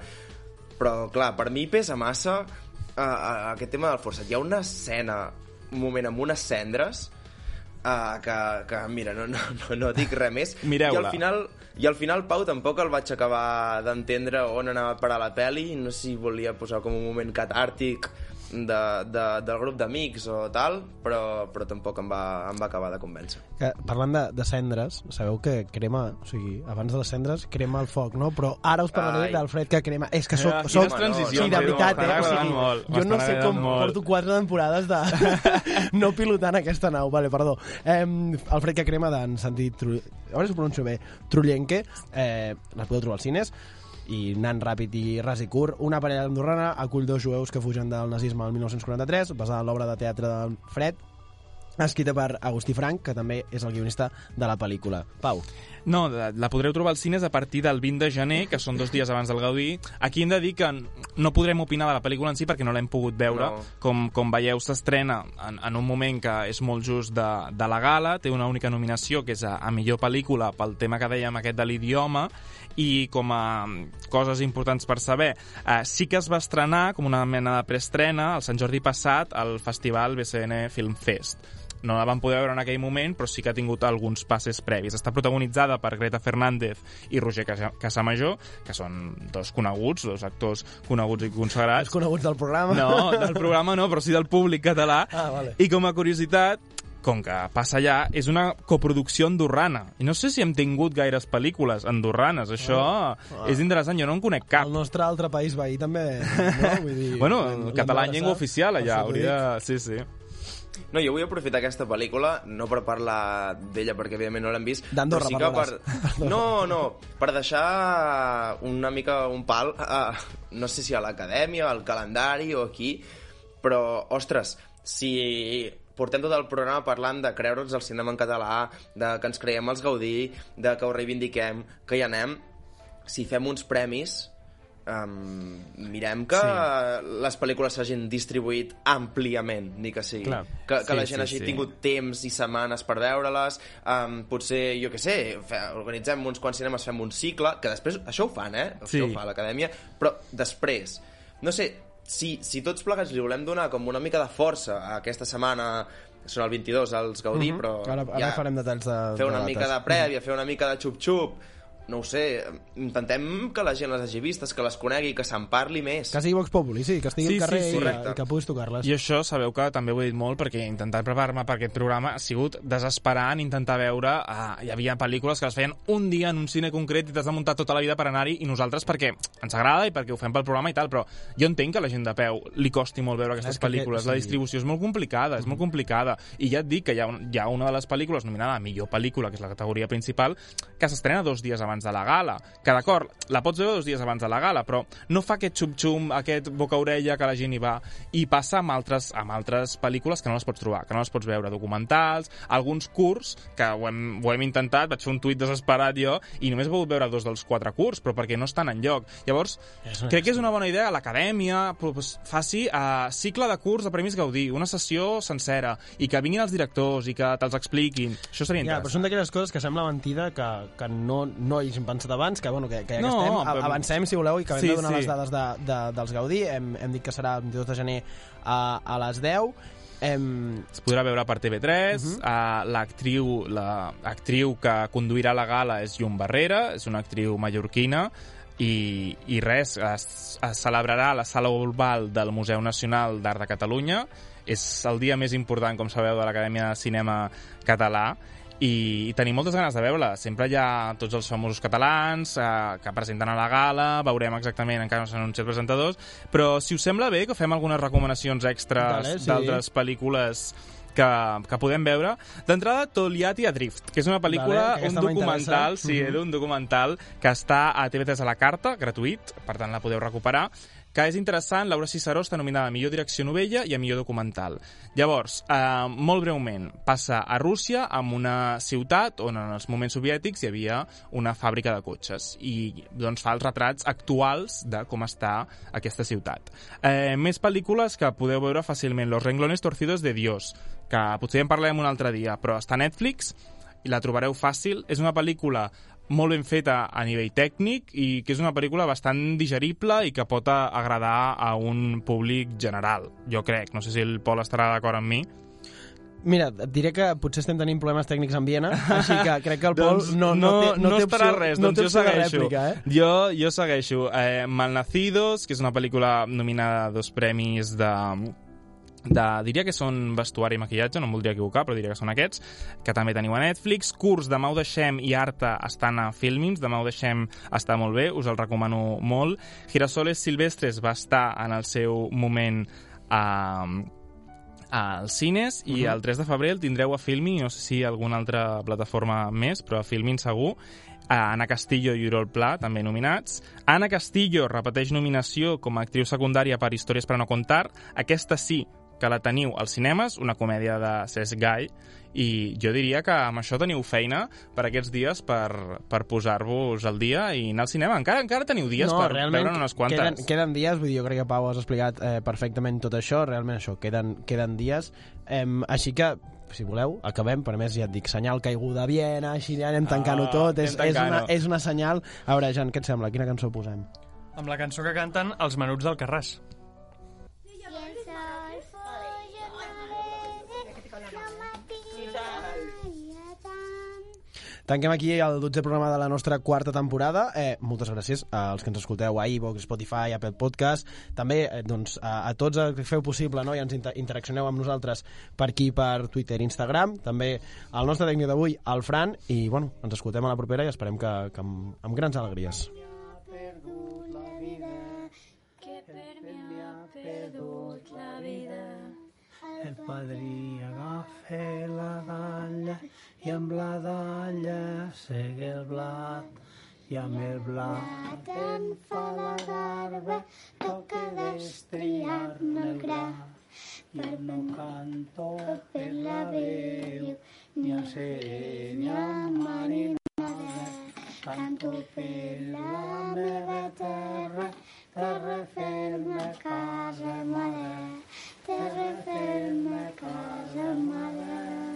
[SPEAKER 5] però clar, per mi pesa massa uh, uh, aquest tema del forçat. Hi ha una escena, un moment amb unes cendres, uh, que, que mira, no, no, no, no dic res més.
[SPEAKER 3] Mireu-la.
[SPEAKER 5] I al final, i al final, Pau, tampoc el vaig acabar d'entendre on anava a parar la peli, no sé si volia posar com un moment catàrtic de, de, del grup d'amics o tal, però, però tampoc em va, em va acabar de convèncer.
[SPEAKER 1] Que, parlant de, de cendres, sabeu que crema, o sigui, abans de les cendres crema el foc, no? Però ara us parlaré
[SPEAKER 5] Ai.
[SPEAKER 1] del fred que crema. És que soc...
[SPEAKER 3] Ah,
[SPEAKER 1] soc
[SPEAKER 3] quines transicions,
[SPEAKER 1] sí, de veritat, eh? O sigui,
[SPEAKER 3] molt,
[SPEAKER 1] jo no sé com
[SPEAKER 3] molt.
[SPEAKER 1] porto quatre temporades de no pilotant aquesta nau. Vale, perdó. Eh, el fred que crema d'en Santi Tru... A veure si ho pronuncio bé. Trullenque. Eh, les podeu trobar als cines. I anant ràpid i ras i curt, una parella andorrana acull dos jueus que fugen del nazisme el 1943, basada en l'obra de teatre de Fred, escrita per Agustí Frank, que també és el guionista de la pel·lícula. Pau.
[SPEAKER 3] No, la podreu trobar als cines a partir del 20 de gener, que són dos dies abans del Gaudí. Aquí hem de dir que no podrem opinar de la pel·lícula en si perquè no l'hem pogut veure.
[SPEAKER 5] No.
[SPEAKER 3] Com, com veieu, s'estrena en, en un moment que és molt just de, de la gala, té una única nominació, que és a, a millor pel·lícula pel tema que dèiem aquest de l'idioma, i com a mm, coses importants per saber, eh, sí que es va estrenar com una mena de preestrena el Sant Jordi passat al festival BCN Film Fest no la vam poder veure en aquell moment, però sí que ha tingut alguns passes previs. Està protagonitzada per Greta Fernández i Roger Casa- Casamajor, que són dos coneguts, dos actors coneguts i
[SPEAKER 1] Els
[SPEAKER 3] consagrats.
[SPEAKER 1] coneguts del programa.
[SPEAKER 3] No, del programa no, però sí del públic català.
[SPEAKER 1] Ah, vale.
[SPEAKER 3] I com a curiositat, com que passa allà, és una coproducció andorrana. I no sé si hem tingut gaires pel·lícules andorranes. Això és interessant, jo no en conec cap.
[SPEAKER 1] El nostre altre país veí també... No? Vull dir,
[SPEAKER 3] Bueno, el català en llengua oficial allà,
[SPEAKER 1] t'ho
[SPEAKER 3] hauria... Sí, sí.
[SPEAKER 5] No, jo vull aprofitar aquesta pel·lícula, no per parlar d'ella, perquè evidentment no l'hem vist,
[SPEAKER 1] D'Andorra
[SPEAKER 5] sí que
[SPEAKER 1] parlaràs.
[SPEAKER 5] per... No, no, per deixar una mica un pal, a, no sé si a l'acadèmia, al calendari o aquí, però, ostres, si portem tot el programa parlant de creure'ns el cinema en català, de que ens creiem els Gaudí, de que ho reivindiquem, que hi anem, si fem uns premis, um, mirem que sí. les pel·lícules s'hagin distribuït àmpliament, ni que sigui.
[SPEAKER 1] Clar.
[SPEAKER 5] Que, que
[SPEAKER 3] Sí,
[SPEAKER 5] la gent
[SPEAKER 3] sí,
[SPEAKER 5] hagi
[SPEAKER 3] sí.
[SPEAKER 5] tingut temps i setmanes per veure-les, um, potser, jo què sé, fe, organitzem uns quants cinemes, fem un cicle, que després, això ho fan, eh? Això
[SPEAKER 3] Sí.
[SPEAKER 5] ho fa l'acadèmia, però després, no sé, si, si tots plegats li volem donar com una mica de força a aquesta setmana, són el 22 als Gaudí, però
[SPEAKER 1] Ara, ara farem detalls de,
[SPEAKER 5] fer una
[SPEAKER 1] de
[SPEAKER 5] mica de prèvia, fer una mica de xup-xup, no ho sé, intentem que la gent les hagi vistes, que les conegui, que se'n parli més.
[SPEAKER 1] Que sigui Vox Populi, sí, que estigui
[SPEAKER 3] Sí,
[SPEAKER 1] al carrer
[SPEAKER 3] sí, sí.
[SPEAKER 1] i,
[SPEAKER 5] Correcte.
[SPEAKER 1] i que puguis tocar-les.
[SPEAKER 3] I això sabeu que també ho he dit molt perquè intentar preparar-me per aquest programa ha sigut desesperant intentar veure... Uh, hi havia pel·lícules que les feien un dia en un cine concret i t'has de muntar tota la vida per anar-hi i nosaltres perquè ens agrada i perquè ho fem pel programa i tal, però jo entenc que a la gent de peu li costi molt veure aquestes
[SPEAKER 1] És
[SPEAKER 3] pel·lícules.
[SPEAKER 1] aquest-
[SPEAKER 3] La
[SPEAKER 1] sí.
[SPEAKER 3] distribució és molt complicada, és molt complicada. I ja et dic que hi ha, un, hi ha una de les pel·lícules nominada a millor pel·lícula, que és la categoria principal, que s'estrena dos dies abans de la gala. Que d'acord, la pots veure dos dies abans de la gala, però no fa aquest xum-xum, aquest boca-orella que la gent hi va. I passa amb altres, amb altres pel·lícules que no les pots trobar, que no les pots veure. Documentals, alguns curts, que ho hem, ho hem intentat, vaig fer un tuit desesperat jo, i només he pogut veure dos dels quatre curts, però perquè no estan en lloc. Llavors,
[SPEAKER 1] És
[SPEAKER 3] crec que és una bona idea l'acadèmia pues, faci uh, cicle de curs de Premis Gaudí, una sessió sencera, i que vinguin els directors i que te'ls expliquin. Això seria
[SPEAKER 1] Ja, però
[SPEAKER 3] interessant.
[SPEAKER 1] són d'aquelles coses que sembla mentida que, que no, no hi hagin pensat abans, que, bueno, que, que ja que
[SPEAKER 3] No,
[SPEAKER 1] estem,
[SPEAKER 3] però-
[SPEAKER 1] a- avancem, si voleu, i que hem
[SPEAKER 3] Sí,
[SPEAKER 1] de donar
[SPEAKER 3] sí.
[SPEAKER 1] les dades de, de, dels Gaudí. Hem, hem dit que serà el 22 de gener a, a les 10. Hem,
[SPEAKER 3] Es podrà veure per TV3, uh. -huh. uh, l'actriu la actriu que conduirà la gala és Llum Barrera, és una actriu mallorquina, i, i res, es, es celebrarà a la Sala Oval del Museu Nacional d'Art de Catalunya. És el dia més important, com sabeu, de l'Acadèmia de Cinema Català i, i tenim moltes ganes de veure-la. Sempre hi ha tots els famosos catalans eh, que presenten a la gala, veurem exactament, encara no s'han anunciat presentadors, però si us sembla bé que fem algunes recomanacions extres
[SPEAKER 1] Vale, sí.
[SPEAKER 3] d'altres pel·lícules que, que podem veure. D'entrada, Toliati Adrift, que és una pel·lícula,
[SPEAKER 1] Vale,
[SPEAKER 3] un documental, sí,
[SPEAKER 1] Mhm.
[SPEAKER 3] era un documental que està a TV3 a la carta, gratuït, per tant la podeu recuperar, que és interessant, Laura Ciceró està nominada a millor direcció novella i a millor documental. Llavors, eh, molt breument, passa a Rússia, amb una ciutat on en els moments soviètics hi havia una fàbrica de cotxes i doncs, fa els retrats actuals de com està aquesta ciutat. Eh, més pel·lícules que podeu veure fàcilment. Los renglones torcidos de Dios, que potser en parlem un altre dia, però està a Netflix i la trobareu fàcil. És una pel·lícula molt ben feta a nivell tècnic i que és una pel·lícula bastant digerible i que pot agradar a un públic general, jo crec. No sé si el Pol estarà d'acord amb mi.
[SPEAKER 1] mira, et diré que potser estem tenint problemes tècnics amb Viena, així que crec que el Pol no, no, té, no, té
[SPEAKER 3] estarà
[SPEAKER 1] opció,
[SPEAKER 3] res,
[SPEAKER 1] no
[SPEAKER 3] doncs jo segueixo.
[SPEAKER 1] rèplica, eh?
[SPEAKER 3] Jo, jo segueixo. Eh, Malnacidos, que és una pel·lícula nominada a dos premis de de, diria que són vestuari i maquillatge, no em voldria equivocar, però diria que són aquests, que també teniu a Netflix. Curs de Mau de Xem i Arta estan a Filmins, de Mau de Xem està molt bé, us el recomano molt. Girasoles Silvestres va estar en el seu moment a, als cines i el 3 de febrer el tindreu a Filmin, no sé si alguna altra plataforma més, però a Filmin segur. Anna Castillo i Oriol Pla, també nominats. Anna Castillo repeteix nominació com a actriu secundària per Històries per a no contar. Aquesta sí que la teniu als cinemes, una comèdia de Cesc Gai, i jo diria que amb això teniu feina per aquests dies per, per posar-vos al dia i anar al cinema. Encara encara teniu dies per veure unes quantes.
[SPEAKER 1] Queden, queden dies, vull dir, jo crec que Pau has explicat eh, perfectament tot això, realment això, queden, queden dies, eh, així que si voleu, acabem, per a més ja et dic, senyal caiguda a Viena, així ja anem tancant-ho
[SPEAKER 3] Ah,
[SPEAKER 1] tot, és,
[SPEAKER 3] anem
[SPEAKER 1] és, una, és una senyal. A veure, Jan, què et sembla? Quina cançó posem?
[SPEAKER 4] Amb la cançó que canten els menuts del Carràs.
[SPEAKER 1] Tanquem aquí el 12è programa de la nostra quarta temporada. Eh, moltes gràcies als que ens escolteu a iVoox, Spotify, Apple Podcast. També eh, doncs, a, a tots els que feu possible no? i ens inter interaccioneu amb nosaltres per aquí, per Twitter i Instagram. També el nostre tècnic d'avui, el Fran. I bueno, ens escoltem a la propera i esperem que, que amb, amb grans alegries.
[SPEAKER 7] Que per mi ha perdut la vida.
[SPEAKER 8] El padrí agafa la dalla i amb la dalla segue el blat i amb el blat en fa la garba toca destriar-ne el gra. jo no canto per la veu ni a serenya marinada. canto per la meva terra terra ferma casa mare terra ferma casa mare